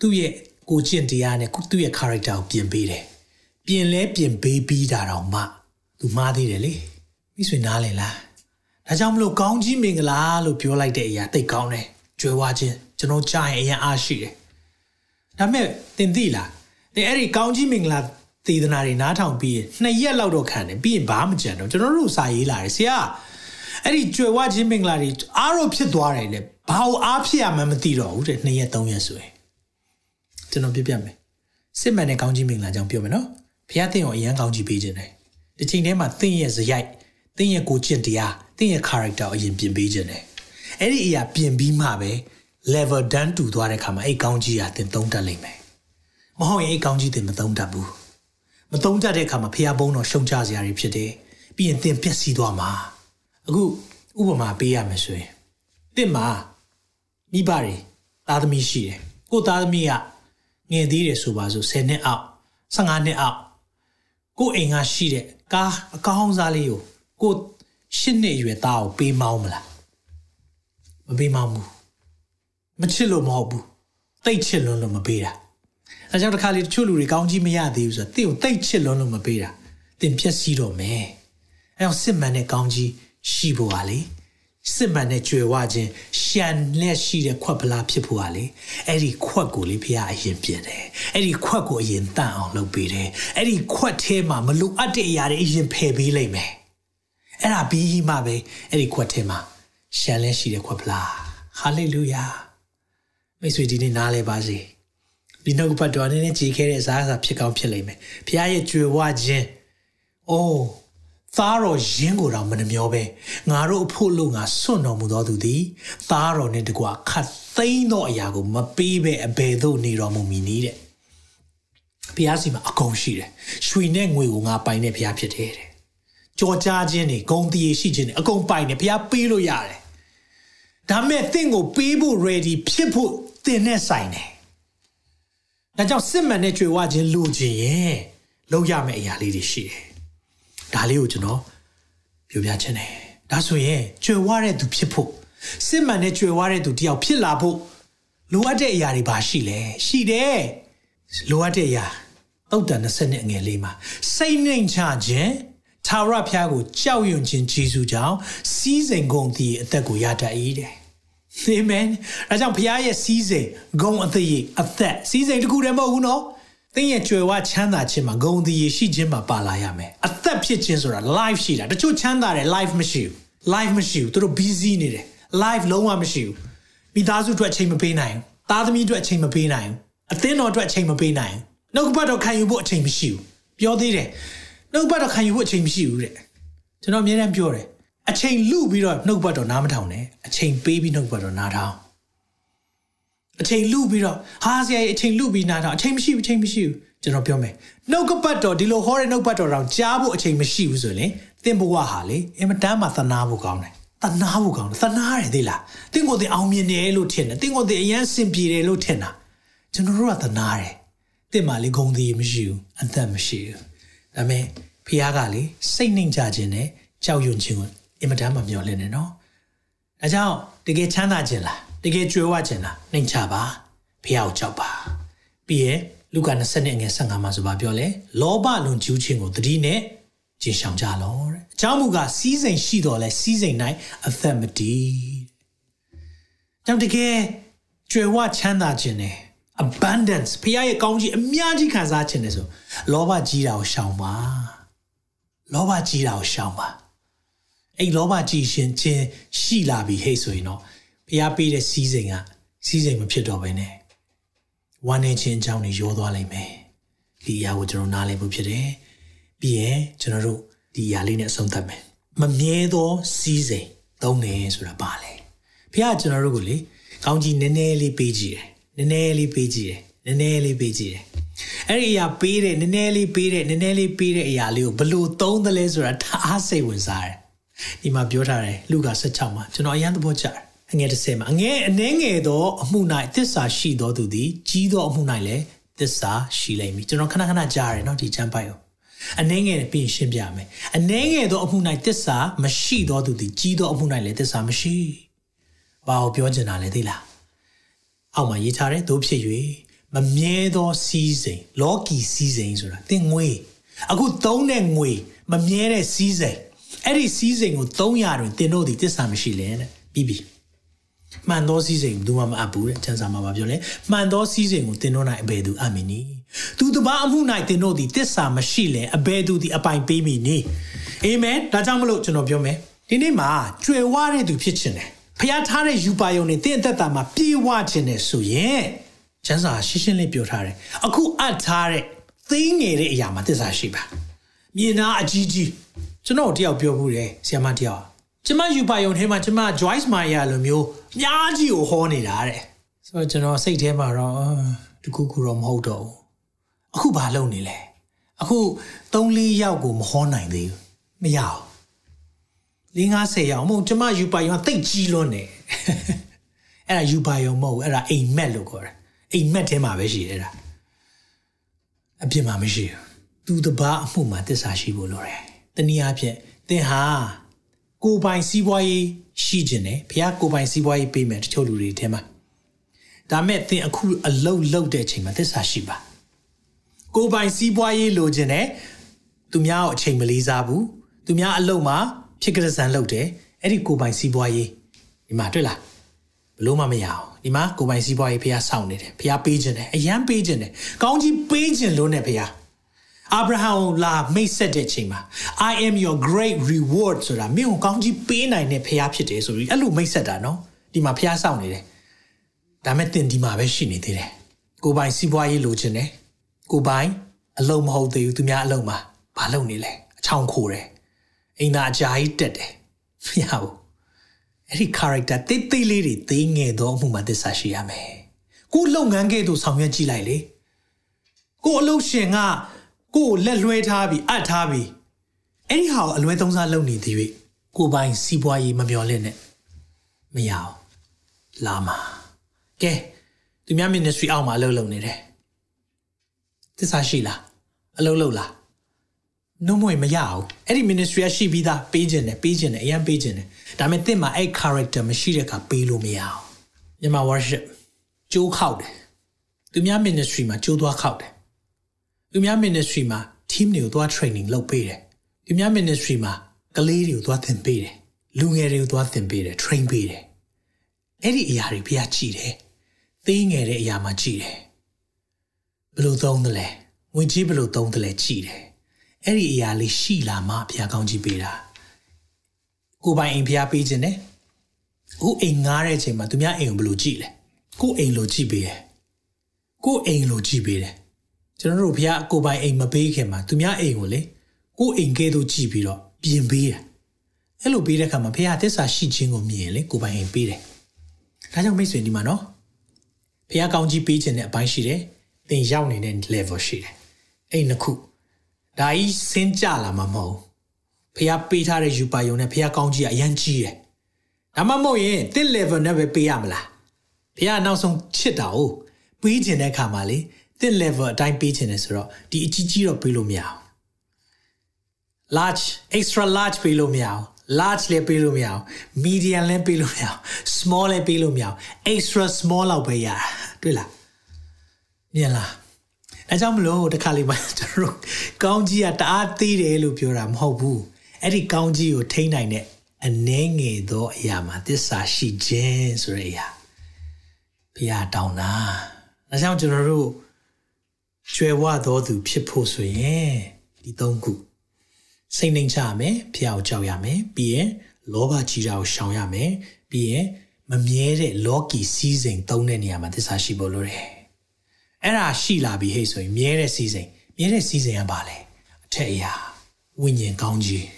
သူ့ရဲ့ကိုကျင့်တရားနဲ့သူ့ရဲ့ character ကိုပြင်ပေးတယ်ပြင်လဲပြင်ပေးပြီးတာတော့မှသူမှားသေးတယ်လေ မိဆွေနားလည်လားဒါကြောင့်မလို့ကောင်းကြီးမင်္ဂလာလို့ပြောလိုက်တဲ့အရာသိကောင်းတယ်ကြွယ်ဝခြင်းကျွန်တော်ကြားရင်အရင်အားရှိတယ်ဒါပေမဲ့သင်သိလားသင်အဲ့ဒီကောင်းကြီးမင်္ဂလာသေဒနာတွေနားထောင်ပြီးနှစ်ရက်လောက်တော့ခံတယ်ပြီးရင်ဘာမှမကြံတော့ကျွန်တော်တို့စာရေးလာတယ်ဆရာအဲ့ဒီကြွယ်ဝခြင်းမင်္ဂလာတွေအားတော့ဖြစ်သွားတယ်လေဘာလို့အားဖြစ်ရမှန်းမသိတော့ဘူးတဲ့နှစ်ရက်သုံးရက်ဆိုရင်ကျွန်တော်ပြပြမယ်စစ်မှန်တဲ့ကောင်းကြီးမင်္ဂလာကြောင့်ပြောမယ်နော်ဘုရားသင်ကိုအရန်ကောင်းကြီးပေးခြင်းတယ်ဒီချိန်ထဲမှာသင်ရဲ့ဇယိုက် သင်ရဲ့ကိုကျင့်တရားသင်ရဲ့ character အရင်ပြင်ပေးခြင်းတယ်အဲ့ဒီအရာပြင်ပြီးမှပဲ level down တူသွားတဲ့ခါမှာအဲ့ကောင်းကြီးဟာသင်သုံးတတ်လိမ့်မယ်မဟုတ်ရင်အဲ့ကောင်းကြီးသင်မသုံးတတ်ဘူးမသုံးတတ်တဲ့အခါမှာဖះဘုံတော်ရှုံချစရာတွေဖြစ်တယ်ပြီးရင်သင်ပျက်စီးသွားမှာအခုဥပမာပေးရမယ်ဆိုရင်သင်မှာမိဘတွေသားသမီးရှိတယ်ကိုသားသမီးကငယ်သေးတယ်ဆိုပါစို့10နှစ်အောက်15နှစ်အောက်ကိုအိမ်ကရှိတဲ့ကားအကောင်းစားလေးကို ကိုရှစ်နှစ်အရွယ်သားကိုပေးမောင်းမလားမပေးမောင်းဘူးမချစ်လို့မဟုတ်ဘူးတိတ်ချစ်လွန်းလို့မပေးတာအဲကြောင့်တစ်ခါလေတချို့လူတွေကောင်းကြီးမရသေးဘူးဆိုတော့တင့်ကိုတိတ်ချစ်လွန်းလို့မပေးတာတင်ဖြက်စီးတော့မယ်အဲအောင်စစ်မှန်တဲ့ကောင်းကြီးရှိဖို့ပါလေစစ်မှန်တဲ့ကြွယ်ဝခြင်းရှန်လက်ရှိတဲ့ခွက်ပလားဖြစ်ဖို့ပါလေအဲ့ဒီခွက်ကိုလေဖះအရင်ပြင်တယ်အဲ့ဒီခွက်ကိုအရင်တန့်အောင်လုပ်ပေးတယ်အဲ့ဒီခွက်ထဲမှာမလိုအပ်တဲ့အရာတွေအရင်ဖယ်ပေးလိုက်မယ် အဲ့ဒါပြီးမှပဲအဲ့ဒီခွက်ထဲမှာရှန်လက်ရှိတဲ့ခွက်ပလားဟာလေလုယာမိတ်ဆွေဒီနေ့နားလဲပါစေဒီနှုတ်ပတ်တော်နည်းနည်းကြည်ခဲတဲ့စားစားဖြစ်ကောင်းဖြစ်လိမ့်မယ်ဖះရဲ့ကြွယ်ဝခြင်းအိုးသားတော်ရင်းကိုတော့မနှမျောပဲငါတို့အဖို့လို့ငါစွန့်တော်မူသောသူသည်သားတော်နဲ့တကွာခတ်သိမ်းသောအရာကိုမပေးပဲအဘယ်သို့နေတော်မူမည်နည်းတဲ့ဘုရားစီမှာအကုန်ရှိတယ်ရွှေနဲ့ငွေကိုငါပိုင်တဲ့ဘုရားဖြစ်တယ်တဲ့ ကြော်ကြားခြင်းတွေဂုံတည်ရှိခြင်းတွေအကုန်ပိုင်တယ်ဘုရားပေးလို့ရတယ်ဒါမဲ့တင့်ကိုပေးဖို့ ready ဖြစ်ဖို့တင်နဲ့ဆိုင်တယ်ဒါကြောင့်စစ်မှန်တဲ့ကြွေဝခြင်းလိုချင်ရင်လုပ်ရမယ့်အရာလေးတွေရှိတယ်ဒါလေးကိုကျွန်တော်ပြောပြချင်တယ်ဒါဆိုရင်ကြွယ်ဝတဲ့သူဖြစ်ဖို့စစ်မှန်တဲ့ကြွယ်ဝတဲ့သူတယောက်ဖြစ်လာဖို့လိုအပ်တဲ့အရာတွေပါရှိလဲရှိတယ်လိုအပ်တဲ့အရာတုတ်တန်20နှစ်အငယ်လေးမှာစိတ်နှိမ်ချခြင်း သာရဖျားကိုကြောက်ရွံ့ခြင်းဂျေစုကြောင့်စီးစိမ်ကုန်သည့်အသက်ကိုရတတ်၏တဲ့အာမင်အဲကြောင့်ဖျားရဲ့စီးစိမ်ဂုံအသက်အသက်စီးစိမ်တခုတည်းမဟုတ်ဘူးနော်သင်ရဲ့ကြွယ်ဝချမ်းသာခြင်းမှာဂုံတည်ရှိခြင်းမှာပါလာရမယ်အသက်ဖြစ်ခြင်းဆိုတာ life ရှိတာတချို့ချမ်းသာတယ် life မရှိဘူး life မရှိဘူးသူတို့ busy နေတယ် life လုံးဝမရှိဘူးမိသားစုအတွက်အချိန်မပေးနိုင်ဘူးသားသမီးအတွက်အချိန်မပေးနိုင်ဘူးအသင်းတော်အတွက်အချိန်မပေးနိုင်ဘူးနှုတ်ကပတ်တော်ခံယူဖို့အချိန်မရှိဘူးပြောသေးတယ် နှုတ်ကပတ်တော်ခံယူဖို့အချိန်မရှိဘူးတဲ့ကျွန်တော်အမြဲတမ်းပြောတယ်အချိန်လူပြီးတော့နှုတ်ကပတ်တော်နားမထောင်နဲ့အချိန်ပေးပြီးနှုတ်ကပတ်တော်နားထောင်အချိန်လူပြီးတော့ဟာဆရာကြီးအချိန်လူပြီးနားထောင်အချိန်မရှိဘူးအချိန်မရှိဘူးကျွန်တော်ပြောမယ်နှုတ်ကပတ်တော်ဒီလိုဟောတဲ့နှုတ်ပတ်တော်တော့ကြားဖို့အချိန်မရှိဘူးဆိုရင်သင်ဘဝဟာလေအင်မတန်မှသနာဖို့ကောင်းတယ်သနာဖို့ကောင်းတယ်သနာရတယ်သိလားသင်ကိုယ်သင်အောင်မြင်တယ်လို့ထင်တယ်သင်ကိုယ်သင်အရန်စင်ပြေတယ်လို့ထင်တာကျွန်တော်တို့ကသနာတယ်သင်မှလေဂုံသေးမရှိဘူးအသက်မရှိဘူး ဒါပေမဲ့ဖះကလေစိတ်နှိမ်ကြခြင်းနဲ့ကြောက်ရွံ့ခြင်းကိုအင်မတန်မှမျောလင့်နေနော်ဒါကြောင့်တကယ်ချမ်းသာခြင်းလားတကယ်ကြွယ်ဝခြင်းလားနှိမ်ချပါဖះကိုကြောက်ပါပြီးရင်လူကာ20နဲ့ငယ်15မှာဆိုပါပြောလဲလောဘလွန်ကျူးခြင်းကိုတတိနဲ့ကျင်ဆောင်ကြလောတဲ့အကြောင်းမူကားစီးစိမ်ရှိတော်လဲစီးစိမ်၌အသက်မတည်ကြောင့်တကယ်ကြွယ်ဝချမ်းသာခြင်းနဲ့ abundance ဖခင်ရဲ့ကောင်းကြီးအများကြီးခံစားခြင်းနဲ့ဆိုလောဘကြီးတာကိုရှောင်ပါလောဘကြီးတာကိုရှောင်ပါအဲ့လောဘကြီးရှင်ခြင်းရှိလာပြီဟဲ့ဆိုရင်တော့ဖခင်ပေးတဲ့စီးစိမ်ကစီးစိမ်မဖြစ်တော့ဘဲနဲ့ဝမ်းနေခြင်းအကြောင်းတွေရောသွားလိမ့်မယ်ဒီအရာကိုကျွန်တော်နားလည်ဖို့ဖြစ်တယ်ပြီးရင်ကျွန်တော်တို့ဒီအရာလေးနဲ့အဆုံးသတ်မယ်မမြဲသောစီးစိမ်သုံးတယ်ဆိုတာပါလေဖခင်ကျွန်တော်တို့ကိုလေကောင်းကြီးနည်းနည်းလေးပေးကြည့်တယ် နည်းနည်းလေးပေးကြည့်တယ်နည်းနည်းလေးပေးကြည့်တယ်အဲ့ဒီအရာပေးတဲ့နည်းနည်းလေးပေးတဲ့နည်းနည်းလေးပေးတဲ့အရာလေးကိုဘလို့သုံးသလဲဆိုတာအားစိတ်ဝင်စားတယ်ဒီမှာပြောထားတယ်လူက16မှာကျွန်တော်အရန်သဘောကျတယ်အငယ်30မှာအငယ်အနှဲငယ်သောအမှု၌သစ္စာရှိသောသူသည်ကြီးသောအမှု၌လည်းသစ္စာရှိလိမ့်မည်ကျွန်တော်ခဏခဏကြားရတယ်နော်ဒီချမ်းပိုက်ကိုအနှဲငယ်ပြင်ရှင်းပြမယ်အနှဲငယ်သောအမှု၌သစ္စာမရှိသောသူသည်ကြီးသောအမှု၌လည်းသစ္စာမရှိဘာကိုပြောချင်တာလဲသိလား အောက်မှာရေးထားတယ်သို့ဖြစ်၍မမြဲသောစီးစိမ်လောကီစီးစိမ်ဆိုတာသင်ငွေအခုသုံးတဲ့ငွေမမြဲတဲ့စီးစိမ်အဲ့ဒီစီးစိမ်ကို300တွင်သင်တို့သည်သစ္စာမရှိလဲတဲ့ပြီးပြီမှန်သောစည်းစိမ်ဘူးမှမအပ်ဘူးတဲ့ကျမ်းစာမှာပါပြောလဲမှန်သောစည်းစိမ်ကိုသင်တို့၌အဘယ်သူအပ်မည်နည်းသူတပါအမှု၌သင်တို့သည်တစ္ဆာမရှိလဲအဘယ်သူသည်အပိုင်ပေးမည်နည်းအာမင်ဒါကြောင့်မလို့ကျွန်တော်ပြောမယ်ဒီနေ့မှာကြွယ်ဝတဲ့သူဖြစ်ခြင်းတယ် ဖျားထားတဲ့ယူပါယုံနဲ့တင်းအသက်တာမှာပြေဝခြင်းတယ်ဆိုရင်ကျမ်းစာရှင်းရှင်းလေးပြောထားတယ်အခုအပ်ထားတဲ့သိငယ်တဲ့အရာမှာတစ္ဆာရှိပါမြင်နာအကြီးကြီးကျွန်တော်တယောက်ပြောဘူးတယ်ဆရာမတယောက်ကျမယူပါယုံထဲမှာကျမ Joyce Meyer လိုမျိုးအများကြီးကိုဟောနေတာတဲ့ဆိုတော့ကျွန်တော်စိတ်ထဲမှာတော့တခုခုတော့မဟုတ်တော့ဘူးအခုဘာလုပ်နေလဲအခု3 4ယောက်ကိုမဟောနိုင်သေးဘူးမရအောင်၄ 50ယောက်မဟုတ်ကျမယူပါယုံကတိတ်ကြီးလွန်းနေအဲ့ဒါယူပါယုံမဟုတ်အဲ့ဒါအိမ်မက်လို့ခေါ်တယ်အိမ်မက်ထဲမှာပဲရှိတယ်အဲ့ဒါအပြစ်မှာမရှိဘူးသူတပားအမှုမှာတစ္ဆာရှိဖို့လိုတယ်တနည်းအားဖြင့်သင်ဟာကိုပိုင်စီးပွားရေးရှိခြင်းနဲ့ဘုရားကိုပိုင်စီးပွားရေးပေးမယ်တချို့လူတွေထဲမှာဒါမဲ့သင်အခုအလုတ်လုတ်တဲ့အချိန်မှာသစ္စာရှိပါကိုပိုင်စီးပွားရေးလိုချင်တယ်သူများကိုအချိန်မလေးစားဘူးသူများအလုတ်မှာ ဖြစ်ကြစံလုတ်တယ်အဲ့ဒီကိုပိုင်စီးပွားရေးဒီမှာတွေ့လားဘလို့မှမရအောင်ဒီမှာကိုပိုင်စီးပွားရေးဖះစောင့်နေတယ်ဖះပေးခြင်းတယ်အရန်ပေးခြင်းတယ်ကောင်းကြီးပေးခြင်းလို့နဲ့ဖះအာဗြဟံလာမိတ်ဆက်တဲ့ချိန်မှာ I am your great reward ဆိုတာမင်းကိုကောင်းကြီးပေးနိုင်တဲ့ဖះဖြစ်တယ်ဆိုပြီးအဲ့လိုမိတ်ဆက်တာနော်ဒီမှာဖះစောင့်နေတယ်ဒါမဲ့တင်ဒီမှာပဲရှိနေသေးတယ်ကိုပိုင်စီးပွားရေးလိုချင်တယ်ကိုပိုင်အလုံးမဟုတ်သေးဘူးသူများအလုံးမှာဘာလုပ်နေလဲအချောင်ခိုးတယ် အိမ်သာအကြာကြီးတက်တယ်မရဘူးအဲ့ဒီ character တိတ်တိတ်လေးတွေသိငယ်သောအမှုမှာသစ္စာရှိရမယ်ကိုလုပ်ငန်းကဲ့သို့ဆောင်ရွက်ကြည့်လိုက်လေကိုအလုပ်ရှင်ကကိုလက်လွှဲထားပြီးအပ်ထားပြီးအဲ့ဒီဟာကိုအလွဲသုံးစားလုပ်နေသည်၍ကိုပိုင်စီးပွားရေးမမျော်လင့်နဲ့မရအောင်လာမှာကဲသူများ ministry အောက်မှာအလုပ်လုပ်နေတယ်သစ္စာရှိလားအလုပ်လုပ်လား နှုံးမွေမရအောင်အဲ့ဒီ ministry ကရှိပြီးသားပေးခြင်းတယ်ပေးခြင်းတယ်အရင်ပေးခြင်းတယ်ဒါပေမဲ့တင့်မှာအဲ့ character မရှိတဲ့အခါပေးလို့မရအောင်မြန်မာ worship ကြိုးခောက်တယ်သူများ ministry မှာကြိုးသွားခောက်တယ်သူများ ministry မှာ team တွေကိုသွား training လုပ်ပေးတယ်သူများ ministry မှာကလေးတွေကိုသွားသင်ပေးတယ်လူငယ်တွေကိုသွားသင်ပေးတယ် train ပေးတယ်အဲ့ဒီအရာတွေဘုရားကြည်တယ်သေးငယ်တဲ့အရာမှာကြည်တယ်ဘယ်လိုသုံးသလဲငွေကြီးဘယ်လိုသုံးသလဲကြည်တယ် အဲ့ဒီအရာလေးရှိလာမှဘုရားကောင်းကြီးပေးတာကိုပိုင်အိမ်ဘုရားပေးခြင်းနဲ့ကိုအိမ်ငားတဲ့အချိန်မှာသူများအိမ်ကိုဘယ်လိုကြည့်လဲကိုအိမ်လိုကြည့်ပေးတယ်ကိုအိမ်လိုကြည့်ပေးတယ်ကျွန်တော်တို့ဘုရားကိုပိုင်အိမ်မပေးခင်မှာသူများအိမ်ကိုလေကိုအိမ်ကဲသို့ကြည့်ပြီးတော့ပြင်ပေးတယ်အဲ့လိုပေးတဲ့အခါမှာဘုရားသစ္စာရှိခြင်းကိုမြင်လေကိုပိုင်အိမ်ပေးတယ်ဒါကြောင့်မိတ်ဆွေဒီမှာနော်ဘုရားကောင်းကြီးပေးခြင်းတဲ့အပိုင်းရှိတယ်သင်ရောက်နေတဲ့ level ရှိတယ်အဲ့နှစ်ခု ဒါကြီးစင်းကြလာမှာမဟုတ်ဖះပေးထားတဲ့ယူပါယုံနဲ့ဖះကောင်းကြီးကအရန်ကြီးတယ်ဒါမှမဟုတ်ရင်တစ် level နဲ့ပဲပေးရမလားဖះနောက်ဆုံးချစ်တာ哦ပေးခြင်းတဲ့အခါမှာလေတစ် level အတိုင်းပေးခြင်းတယ်ဆိုတော့ဒီအကြီးကြီးတော့ပေးလို့မရအောင် large extra large ပေးလို့မရအောင် large လည်းပေးလို့မရအောင် medium လည်းပေးလို့မရအောင် small လည်းပေးလို့မရအောင် extra small လောက်ပဲရတာတွေ့လားမြင်လား အဲကြောင့်မလို့တခါလေးမှကျွန်တော်တို့ကောင်းကြီးကတအားသေးတယ်လို့ပြောတာမဟုတ်ဘူးအဲ့ဒီကောင်းကြီးကိုထိန်းနိုင်တဲ့အနှဲငယ်သောအရာမှာသစ္စာရှိခြင်းဆိုတဲ့အရာဘုရားတောင်းတာဒါကြောင့်ကျွန်တော်တို့ကျွယ်ဝသောသူဖြစ်ဖို့ဆိုရင်ဒီသုံးခုစိတ်နှိမ်ချရမယ်ဖျားကိုကြောက်ရမယ်ပြီးရင်လောဘကြီးတာကိုရှောင်ရမယ်ပြီးရင်မမြဲတဲ့လောကီစည်းစိမ်သုံးတဲ့နေရာမှာသစ္စာရှိဖို့လိုတယ် အဲ့ဒါရှိလာပြီဟဲ့ဆိုရင်မြဲတဲ့စီစဉ်မြဲတဲ့စီစဉ်ကဘာလဲအထက်အရာဝိညာဉ်ကောင်းကြီး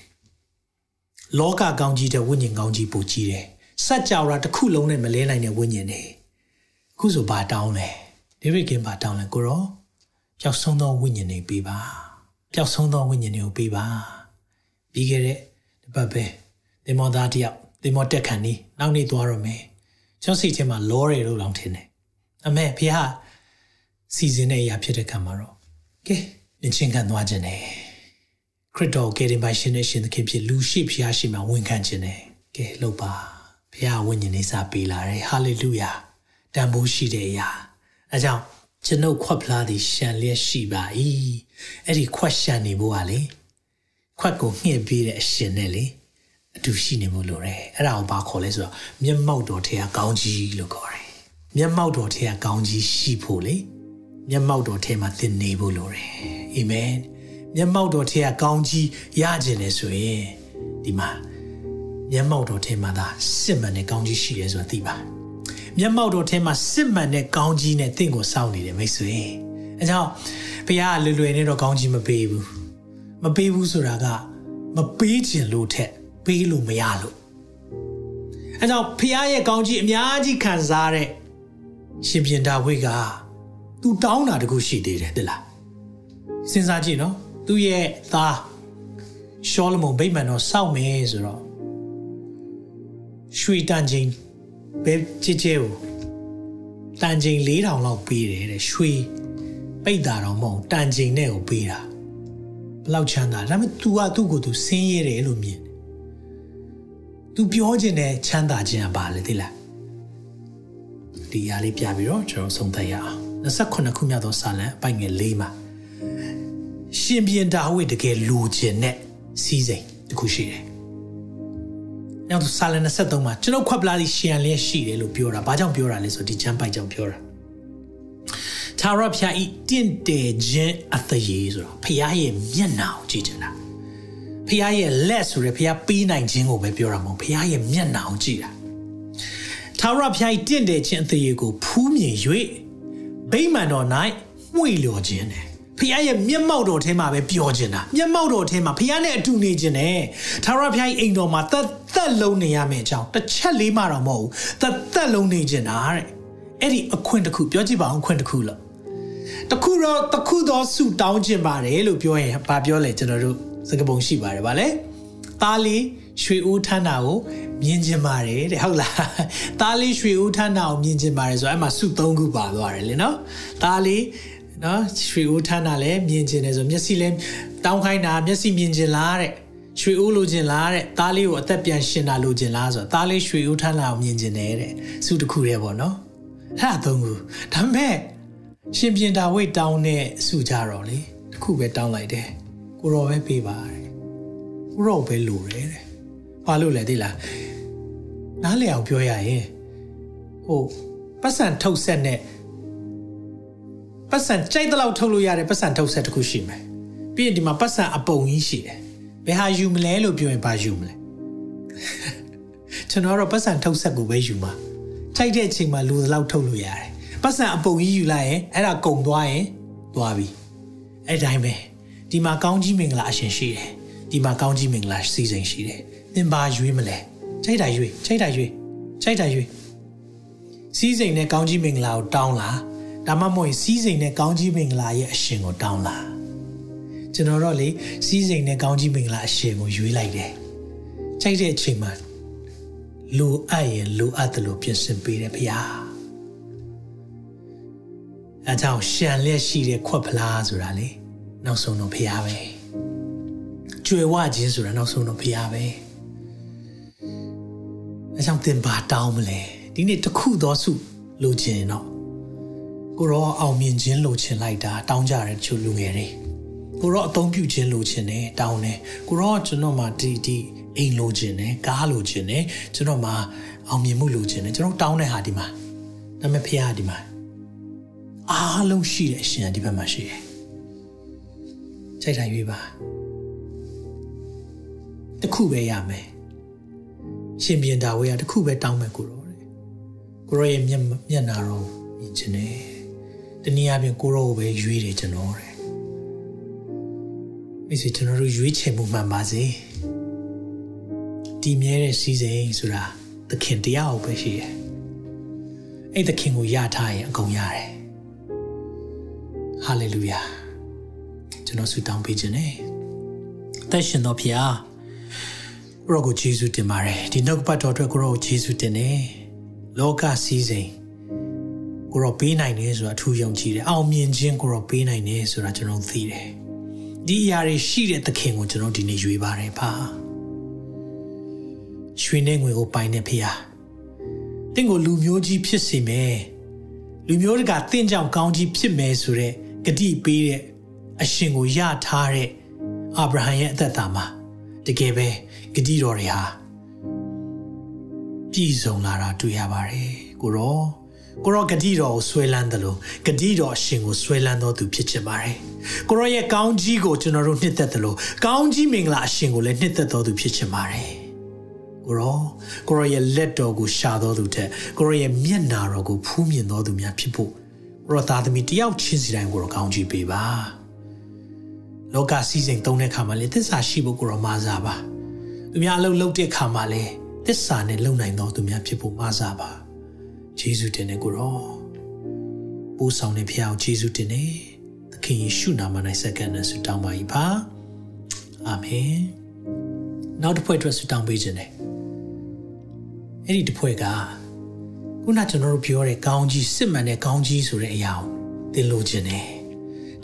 လောကကောင်းကြီးတဲ့ဝိညာဉ်ကောင်းကြီးပိုကြီးတယ်စัจ java တစ်ခုလုံးနဲ့မလဲနိုင်တဲ့ဝိညာဉ်တွေအခုဆိုဘာတောင်းလဲဒေးဗစ်ကင်ဘာတောင်းလဲကိုရောပျောက်ဆုံးသောဝိညာဉ်တွေပေးပါပျောက်ဆုံးသောဝိညာဉ်တွေကိုပေးပါပြီးခဲ့တဲ့တပတ်ပဲသင်္ဘောသားတယောက်သင်္ဘောတက်ခံနေနောက်နေ့သွားရမယ်ကျွန်တော်စိတ်ထဲမှာလောတယ်လို့လောင်ထင်တယ်အမေဖေဟာ စီစဉ်တဲ့အရာဖြစ်တဲ့ခံမှာတော့ကဲနင်ချင်းခံသွားခြင်းနဲ့ခရစ်တော်ကယ်တင်ပါရှင်နဲ့ရှင်သခင်ဖြစ်လူရှိဖျားရှိမှဝန်ခံခြင်းနဲ့ကဲလှုပ်ပါဖျားဝိညာဉ်နေစာပေးလာတယ်ဟာလေလုယာတန်ဖိုးရှိတဲ့အရာအဲကြောင့်ကျွန်ုပ်ခွက်ဖလားသည်ရှံလျက်ရှိပါ၏အဲ့ဒီခွက်ရှံနေဖို့ကလေခွက်ကိုငှက်ပေးတဲ့အရှင်နဲ့လေအတူရှိနေမှုလိုတယ်အဲ့ဒါကိုဘာခေါ်လဲဆိုတော့မျက်မှောက်တော်ထဲကကောင်းကြီးလို့ခေါ်တယ်မျက်မှောက်တော်ထဲကကောင်းကြီးရှိဖို့လေ မျက်မှောက်တော်ထဲမှာသင်နေဖို့လိုတယ်အာမင်မျက်မှောက်တော်ထဲကကောင်းကြီးရခြင်းလေဆိုရင်ဒီမှာမျက်မှောက်တော်ထဲမှာသာစစ်မှန်တဲ့ကောင်းကြီးရှိရဲဆိုတာသိပါမျက်မှောက်တော်ထဲမှာစစ်မှန်တဲ့ကောင်းကြီးနဲ့တင့်ကိုစောင့်နေတယ်မိတ်ဆွေအဲကြောင့်ဘုရားကလွယ်လွယ်နဲ့တော့ကောင်းကြီးမပေးဘူးမပေးဘူးဆိုတာကမပေးခြင်းလို့ထက်ပေးလို့မရလို့အဲကြောင့်ဖခင်ရဲ့ကောင်းကြီးအများကြီးခံစားတဲ့ရှင်ပြန်ဒါဝိတ်က သူတောင်းတာတခုရှိသေးတယ်တလားစဉ်းစားကြည့်နော်သူ့ရဲ့သားရှောလမုန်ဗိမာန်တော်စောင့်မယ်ဆိုတော့ရွှေတန်ချင်းဘဲကြဲကြဲကိုတန်ချင်း4000လောက်ပေးတယ်တဲ့ရွှေပိတ်တာတော့မဟုတ်တန်ချင်းနဲ့ကိုပေးတာဘလောက်ချမ်းသာဒါပေမဲ့ तू ကသူ့ကိုယ်သူဆင်းရဲတယ်လို့မြင်တယ်။ तू ပြောခြင်းနဲ့ချမ်းသာခြင်းကဘာလဲသိလားဒီအရာလေးပြပြီးတော့ကျွန်တော်ဆုံးသက်ရအောင် 28ခုမြောက်သောစာလံအပိုင်ငယ်၄မှာရှင်ပြန်ဒါဝိဒ်တကယ်လူခြင်းနဲ့စီးစိမ်တခုရှိတယ်။နောက်စာလံ23မှာကျွန်တော်ခွက်ပလာစီရှင်လျက်ရှိတယ်လို့ပြောတာ။ဘာကြောင့်ပြောတာလဲဆိုဒီချမ်းပိုက်ကြောင့်ပြောတာ။သာရဖျားဤတင့်တယ်ခြင်းအသရေဆိုတော့ဖျားရဲ့မျက်နှာကိုကြည့်ချင်တာ။ဖျားရဲ့လက်ဆိုရဖျားပေးနိုင်ခြင်းကိုပဲပြောတာမဟုတ်ဖျားရဲ့မျက်နှာကိုကြည့်တာ။သာရဖျားဤတင့်တယ်ခြင်းအသရေကိုဖူးမြင်၍ ဗိမာန်တော်၌မှွေလျော်ခြင်းတယ်ဖခင်ရဲ့မျက်မှောက်တော်ထဲမှာပဲပျော်ခြင်းတာမျက်မှောက်တော်ထဲမှာဖခင်နဲ့အတူနေခြင်းနဲ့သာရဖခင်အိမ်တော်မှာသက်သက်လုံးနေရမယ့်အကြောင်းတစ်ချက်လေးမှတော့မဟုတ်ဘူးသက်သက်လုံးနေခြင်းတာတဲ့အဲ့ဒီအခွင့်တစ်ခုပြောကြည့်ပါအောင်ခွင့်တစ်ခုလို့တခုတော့တခုတော့ဆူတောင်းခြင်းပါတယ်လို့ပြောရင်ဘာပြောလဲကျွန်တော်တို့စကားပုံရှိပါတယ်ဗာလဲသားလေး ရွှေဦးထန်းတာကိုမြင်ကျင်ပါတယ်တဲ့ဟုတ်လားသားလေးရွှေဦးထန်းတာကိုမြင်ကျင်ပါတယ်ဆိုတော့အဲ့မှာစု၃ခုပါသွားတယ်လေနော်သားလေးနော်ရွှေဦးထန်းတာလည်းမြင်ကျင်တယ်ဆိုမျက်စိလည်းတောင်းခိုင်းတာမျက်စိမြင်ကျင်လားတဲ့ရွှေဦးလိုချင်လားတဲ့သားလေးကိုအသက်ပြန်ရှင်တာလိုချင်လားဆိုတော့သားလေးရွှေဦးထန်းလာကိုမြင်ကျင်တယ်တဲ့စုတစ်ခုတည်းပေါ့နော်အဲ့ဒါသုံးခုဒါပေမဲ့ရှင်ပြန်တာဝိတ်တောင်းတဲ့စုကြတော့လေတစ်ခုပဲတောင်းလိုက်တယ်ကိုရောပဲပေးပါတဲ့ကိုရောပဲလိုတယ်တဲ့ ဘာလို့လဲသိလားနားလည်အောင်ပြောရရင်ဟိုပတ်စံထုတ်ဆက်နဲ့ပတ်စံကြိုက်တဲ့လောက်ထုတ်လို့ရတဲ့ပတ်စံထုတ်ဆက်တစ်ခုရှိမယ်ပြီးရင်ဒီမှာပတ်စံအပုံကြီးရှိတယ်ဘယ်ဟာယူမလဲလို့ပြောရင်ဘာယူမလဲကျွန်တော်ကတော့ပတ်စံထုတ်ဆက်ကိုပဲယူမှာကြိုက်တဲ့အချိန်မှာလူလောက်ထုတ်လို့ရတယ်ပတ်စံအပုံကြီးယူလိုက်ရင်အဲ့ဒါကုန်သွားရင်သွားပြီအဲ့တိုင်းပဲဒီမှာကောင်းကြီးမင်္ဂလာအရှင်ရှိတယ်ဒီမှာကောင်းကြီးမင်္ဂလာစီစဉ်ရှိတယ် သင်ပါရွေးမလဲကြိုက်တာရွေးကြိုက်တာရွေးကြိုက်တာရွေးစီစဉ်နဲ့ကောင်းကြီးမင်္ဂလာကိုတောင်းလားဒါမှမဟုတ်စီးစိမ်နဲ့ကောင်းကြီးမင်္ဂလာရဲ့အရှင်ကိုတောင်းလာကျွန်တော်တော့လေစီးစိမ်နဲ့ကောင်းကြီးမင်္ဂလာအရှင်ကိုရွေးလိုက်တယ်ကြိုက်တဲ့အချိန်မှာလိုအပ်ရင်လိုအပ်တယ်လို့ပြင်ဆင်ပေးတယ်ဗျာအဲကြောင့်ရှံလျက်ရှိတဲ့ခွက်ဖလားဆိုတာလေနောက်ဆုံးတော့ဖျားပဲကြွယ်ဝခြင်းဆိုတာနောက်ဆုံးတော့ဖျားပဲ အဲကြောင့်သင်ပါတောင်းမလဲဒီနေ့တခုသောစုလိုချင်တော့ကိုရောအောင်မြင်ခြင်းလိုချင်လိုက်တာတောင်းကြတဲ့ချို့လူငယ်တွေကိုရောအသုံးပြုခြင်းလိုချင်တယ်တောင်းတယ်ကိုရောကျွန်တော်မှဒီဒီအိမ်လိုချင်တယ်ကားလိုချင်တယ်ကျွန်တော်မှအောင်မြင်မှုလိုချင်တယ်ကျွန်တော်တောင်းတဲ့ဟာဒီမှာဒါပေမဲ့ဖခင်ဒီမှာအားလုံးရှိတဲ့အရှင်ဒီဘက်မှာရှိတယ်စိတ်ထိုင်ရွေးပါတခုပဲရမယ် ရှင်ပြန်တာဝေးကတခုပဲတောင်းမယ်ကိုရောတဲ့ကိုရောရဲ့မျက်မျက်နာတော့မြင်ခြင်းနဲ့တနည်းအားဖြင့်ကိုရောကိုပဲရွေးတယ်ကျွန်တော်တဲ့မိစေကျွန်တော်တို့ရွေးချယ်မှုမှန်ပါစေဒီမြဲတဲ့စီစဉ်ဆိုတာသခင်တရားကိုပဲရှိတယ်အဲ့သခင်ကိုယထားရင်အကုန်ရတယ်ဟာလေလုယာကျွန်တော်ဆုတောင်းပေးခြင်းနဲ့သက်ရှင်တော်ဖျား ကိုရောကိုယေရှုတင်ပါတယ်ဒီနှုတ်ပတ်တော်အတွက်ကိုရောကိုယေရှုတင်တယ်လောကစည်းစိမ်ကိုရောပေးနိုင်တယ်ဆိုတာအထူးယုံကြည်တယ်အောင်မြင်ခြင်းကိုရောပေးနိုင်တယ်ဆိုတာကျွန်တော်သိတယ်ဒီအရာတွေရှိတဲ့သခင်ကိုကျွန်တော်ဒီနေ့ရွေးပါတယ်ဖာရွှေနဲ့ငွေကိုပိုင်တဲ့ဖေဟာတင့်ကိုလူမျိုးကြီးဖြစ်စေမယ်လူမျိုးတကာတင့်ကြောင့်ကောင်းကြီးဖြစ်မယ်ဆိုတဲ့ဂတိပေးတဲ့အရှင်ကိုယထားတဲ့အာဗြဟံရဲ့အသက်တာမှာ တကယ်ပဲဂတိတော်တွေဟာပြည့်စုံလာတာတွေ့ရပါတယ်ကိုရောကိုရောဂတိတော်ကိုဆွဲလန်းတယ်လို့ဂတိတော်အရှင်ကိုဆွဲလန်းတော်သူဖြစ်ချင်ပါတယ်ကိုရောရဲ့ကောင်းကြီးကိုကျွန်တော်တို့နှစ်သက်တယ်လို့ကောင်းကြီးမင်္ဂလာအရှင်ကိုလည်းနှစ်သက်တော်သူဖြစ်ချင်ပါတယ်ကိုရောကိုရောရဲ့လက်တော်ကိုရှာတော်သူတဲ့ကိုရောရဲ့မျက်နာတော်ကိုဖူးမြင်တော်သူများဖြစ်ဖို့ကိုရောသားသမီးတယောက်ချင်းစီတိုင်းကိုရောကောင်းကြီးပေးပါ လောကစည်းစိမ်သုံးတဲ့ခါမှာလေသစ္စာရှိဖို့ကိုရောမာစားပါသူများအလုပ်လုပ်တဲ့ခါမှာလေသစ္စာနဲ့လုံနိုင်တော်သူများဖြစ်ဖို့မာစားပါယေရှုတင်တဲ့ကိုရောပို့ဆောင်တဲ့ဖခင်ကိုယေရှုတင်နေသခင်ယေရှုနာမ၌စက္ကန့်နဲ့ဆုတောင်းပါ၏ပါအာမင်နောက်တစ်ဖွဲ့အတွက်ဆုတောင်းပေးခြင်းတယ်အဲ့ဒီတစ်ဖွဲ့ကခုနကျွန်တော်တို့ပြောတဲ့ကောင်းကြီးစစ်မှန်တဲ့ကောင်းကြီးဆိုတဲ့အရာကိုသင်လိုခြင်းတယ်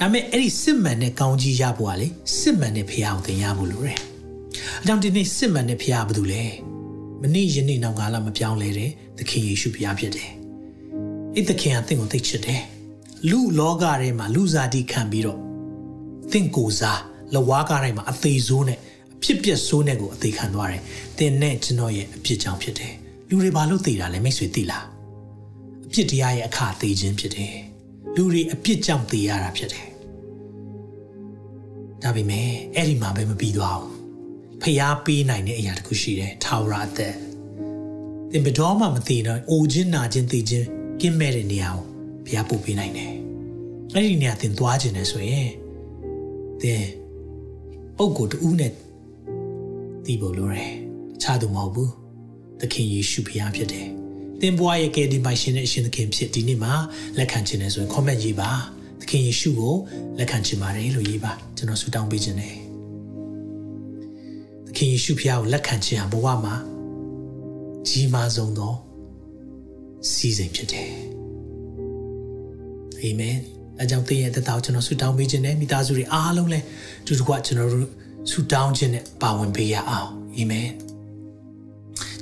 ဒါပေမဲ့အဲ့ဒီစစ်မှန်တဲ့ကောင်းကြီးရဖို့ကလေစစ်မှန်တဲ့ဖခင်ကိုသင်ရဖို့လိုတယ်အကြောင်းဒီနေ့စစ်မှန်တဲ့ဖခင်ကဘာလို့လဲမနေ့ယနေ့နောက်ကာလမပြောင်းလဲတဲ့သခင်ယေရှုဖခင်ဖြစ်တယ်အဲ့သခင်ကသင်ကိုသိချစ်တယ်လူလောကထဲမှာလူစားတိခံပြီးတော့သင်ကိုယ်စားလဝါးကားတိုင်းမှာအသေးဆိုးနဲ့အဖြစ်ပြက်ဆိုးနဲ့ကိုအသေးခံသွားတယ်။သင်နဲ့ကျွန်တော်ရဲ့အဖြစ်ကြောင့်ဖြစ်တယ်။လူတွေဘာလို့သိတာလဲမိတ်ဆွေသိလား။အဖြစ်တရားရဲ့အခါသိခြင်းဖြစ်တယ်။လူတွေအဖြစ်ကြောင့်သိရတာဖြစ်တယ်။ ဒါပေမဲ့အဲ့ဒီမှာပဲမပြီးသွားဘူး။ဖျားပေးနိုင်တဲ့အရာတခုရှိတယ်။ထာဝရအသက်။သင်ဘယ်တော့မှမသိတော့အိုခြင်းနာခြင်းသိခြင်းကင်းမဲ့တဲ့နေရာကိုဖျားပို့ပေးနိုင်တယ်။အဲ့ဒီနေရာသင်သွားခြင်းနဲ့ဆိုရင်သင်ပုံကိုတူးနဲ့တီးဖို့လိုတယ်တခြားသူမဟုတ်ဘူးသခင်ယေရှုဖခင်ဖြစ်တယ်သင်ဘွားရဲ့ကယ်တင်ပိုင်ရှင်တဲ့အရှင်သခင်ဖြစ်ဒီနေ့မှာလက်ခံခြင်းနဲ့ဆိုရင် comment ရေးပါ သခင်ယေရှုကိုလက်ခံခြင်းပါတယ်လို့ရေးပါကျွန်တော်ဆုတောင်းပေးခြင်းတယ်သခင်ယေရှုဖခင်ကိုလက်ခံခြင်းဟာဘဝမှာကြီးမားဆုံးသောစီစဉ်ဖြစ်တယ်အာမင်အဲကြောင့်သင်ရဲ့သက်တာကိုကျွန်တော်ဆုတောင်းပေးခြင်းနဲ့မိသားစုတွေအားလုံးလည်းဒီတစ်ခွကျွန်တော်တို့ဆုတောင်းခြင်းနဲ့ပါဝင်ပေးရအောင်အာမင်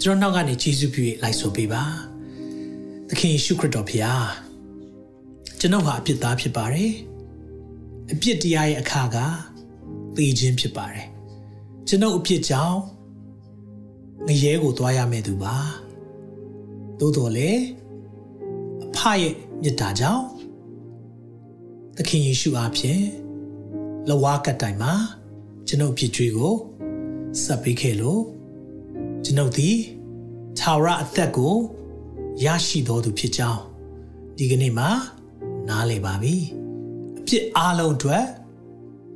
ကျွန်တော်နောက်ကနေယေရှုပြုလိုက်ဆိုပေးပါသခင်ယေရှုခရစ်တော်ဖခင် ကျွန်တော်ဟာအပြစ်သားဖြစ်ပါတယ်အပြစ်တရားရဲ့အခါကသေခြင်းဖြစ်ပါတယ်ကျွန်တော်အပြစ်ကြောင့်ငရဲကိုသွားရမယ့်သူပါသို့တော်လည်းအဖရဲ့မြတ်တာကြောင့်သခင်ယေရှုအားဖြင့်လဝါကတိုင်မှာကျွန်ုပ်ဖြစ်ကြွေးကိုဆက်ပေးခဲ့လို့ကျွန်ုပ်သည်သာဝရအသက်ကိုရရှိတော်သူဖြစ်ကြောင်းဒီကနေ့မှာ နားလည်ပါပြီအပြစ်အလုံးအတွက်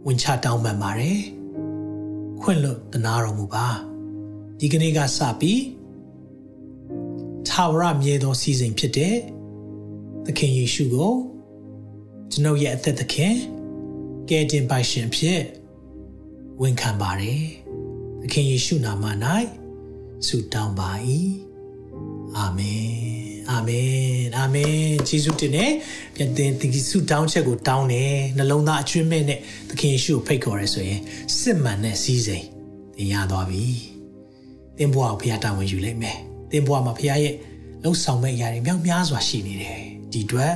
ဝင်ချတောင်းပန်ပါတယ်ခွင့်လွတ်တနာတော်မူပါဒီကနေ့ကစပြီးသာဝရမြဲသောစီစဉ်ဖြစ်တဲ့သခင်ယေရှုကိုကျွန်ုပ်ရဲ့အသက်သခင်ကယ်တင်ပိုင်ရှင်ဖြစ်ဝန်ခံပါတယ်။သခင်ယေရှုနာမ၌ဆုတောင်းပါ၏။အာမင်။ အာမင်။အာမင်။ယေရှုတင်နဲ့ပြန်တင်ဒီဆုတောင်းချက်ကိုတောင်းတယ်။နှလုံးသားအကျွမ်းမဲ့နဲ့သခင်ယေရှုကိုဖိတ်ခေါ်ရဲဆိုရင်စစ်မှန်တဲ့စည်းစိမ်သင်ရသွားပြီ။သင်ဘဝကိုဖခင်တာဝန်ယူလိုက်မယ်။သင်ဘဝမှာဖခင်ရဲ့လှုပ်ဆောင်မဲ့အရာတွေမြောက်များစွာရှိနေတယ်။ဒီအတွက်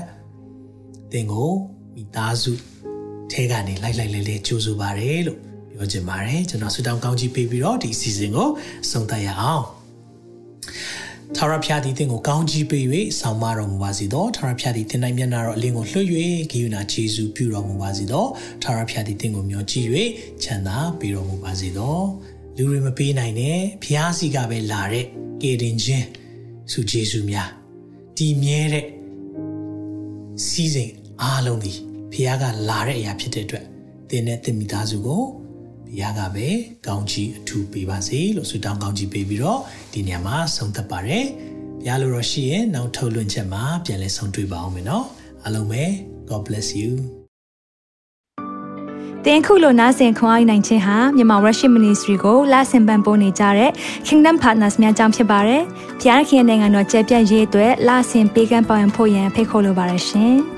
သင်ကိုမိသားစုထဲကနေလိုက်လိုက်လဲလဲကြိုးဆိုပါတယ်လို့ပြောချင်ပါတယ်ကျွန်တော်ဆုတောင်းကောင်းကြီးပေးပြီးတော့ဒီအစီအစဉ်ကိုဆုံးသက်ရအောင် ထာဝရဘုရားသည်သင်ကိုကောင်းကြီးပေး၍ဆောင်မတော်မူပါစေသောထာဝရဘုရားသည်သင်၌မျက်နာတော်အလင်းကိုလွှတ်၍ဂိယူနာခြေဆုပြုတော်မူပါစေသောထာဝရဘုရားသည်သင်ကိုမျှော်ကြည့်၍ချမ်းသာပေးတော်မူပါစေသောလူတွေမပေးနိုင်တဲ့ဘုရားစီကပဲလာတဲ့ကေတင်ချင်းဆုခြေဆုများတည်မြဲတဲ့စီးစိမ်အားလုံးဒီဘုရားကလာတဲ့အရာဖြစ်တဲ့အတွက်သင်နဲ့သင်မိသားစုကို ဘုရားကပဲကောင်းချီးအထူးပေးပါစေလို့ဆုတောင်းကောင်းချီးပေးပြီးတော့ဒီနေရာမှာဆုံးသက်ပါတယ်ဘုရားလိုတော့ရှိရင်နောက်ထုတ်လွှင့်ချက်မှာပြန်လဲဆုံးတွေ့ပါအောင်မယ်နော်အားလုံးပဲ God bless you တင်ခုလိုနာဆင်ခွန်အားနိုင်ခြင်းဟာမြန်မာ Worship Ministry ကိုလာဆင်ပန်ပိုးနေကြတဲ့ Kingdom Partners များအကြောင်းဖြစ်ပါတယ်။ဘုရားခင်နိုင်ငံတော်ကျယ်ပြန့်ရေးအတွက်လာဆင်ပေးကမ်းပောင်းဖို့ရန်ဖိတ်ခေါ်လိုပါတယ်ရှင်။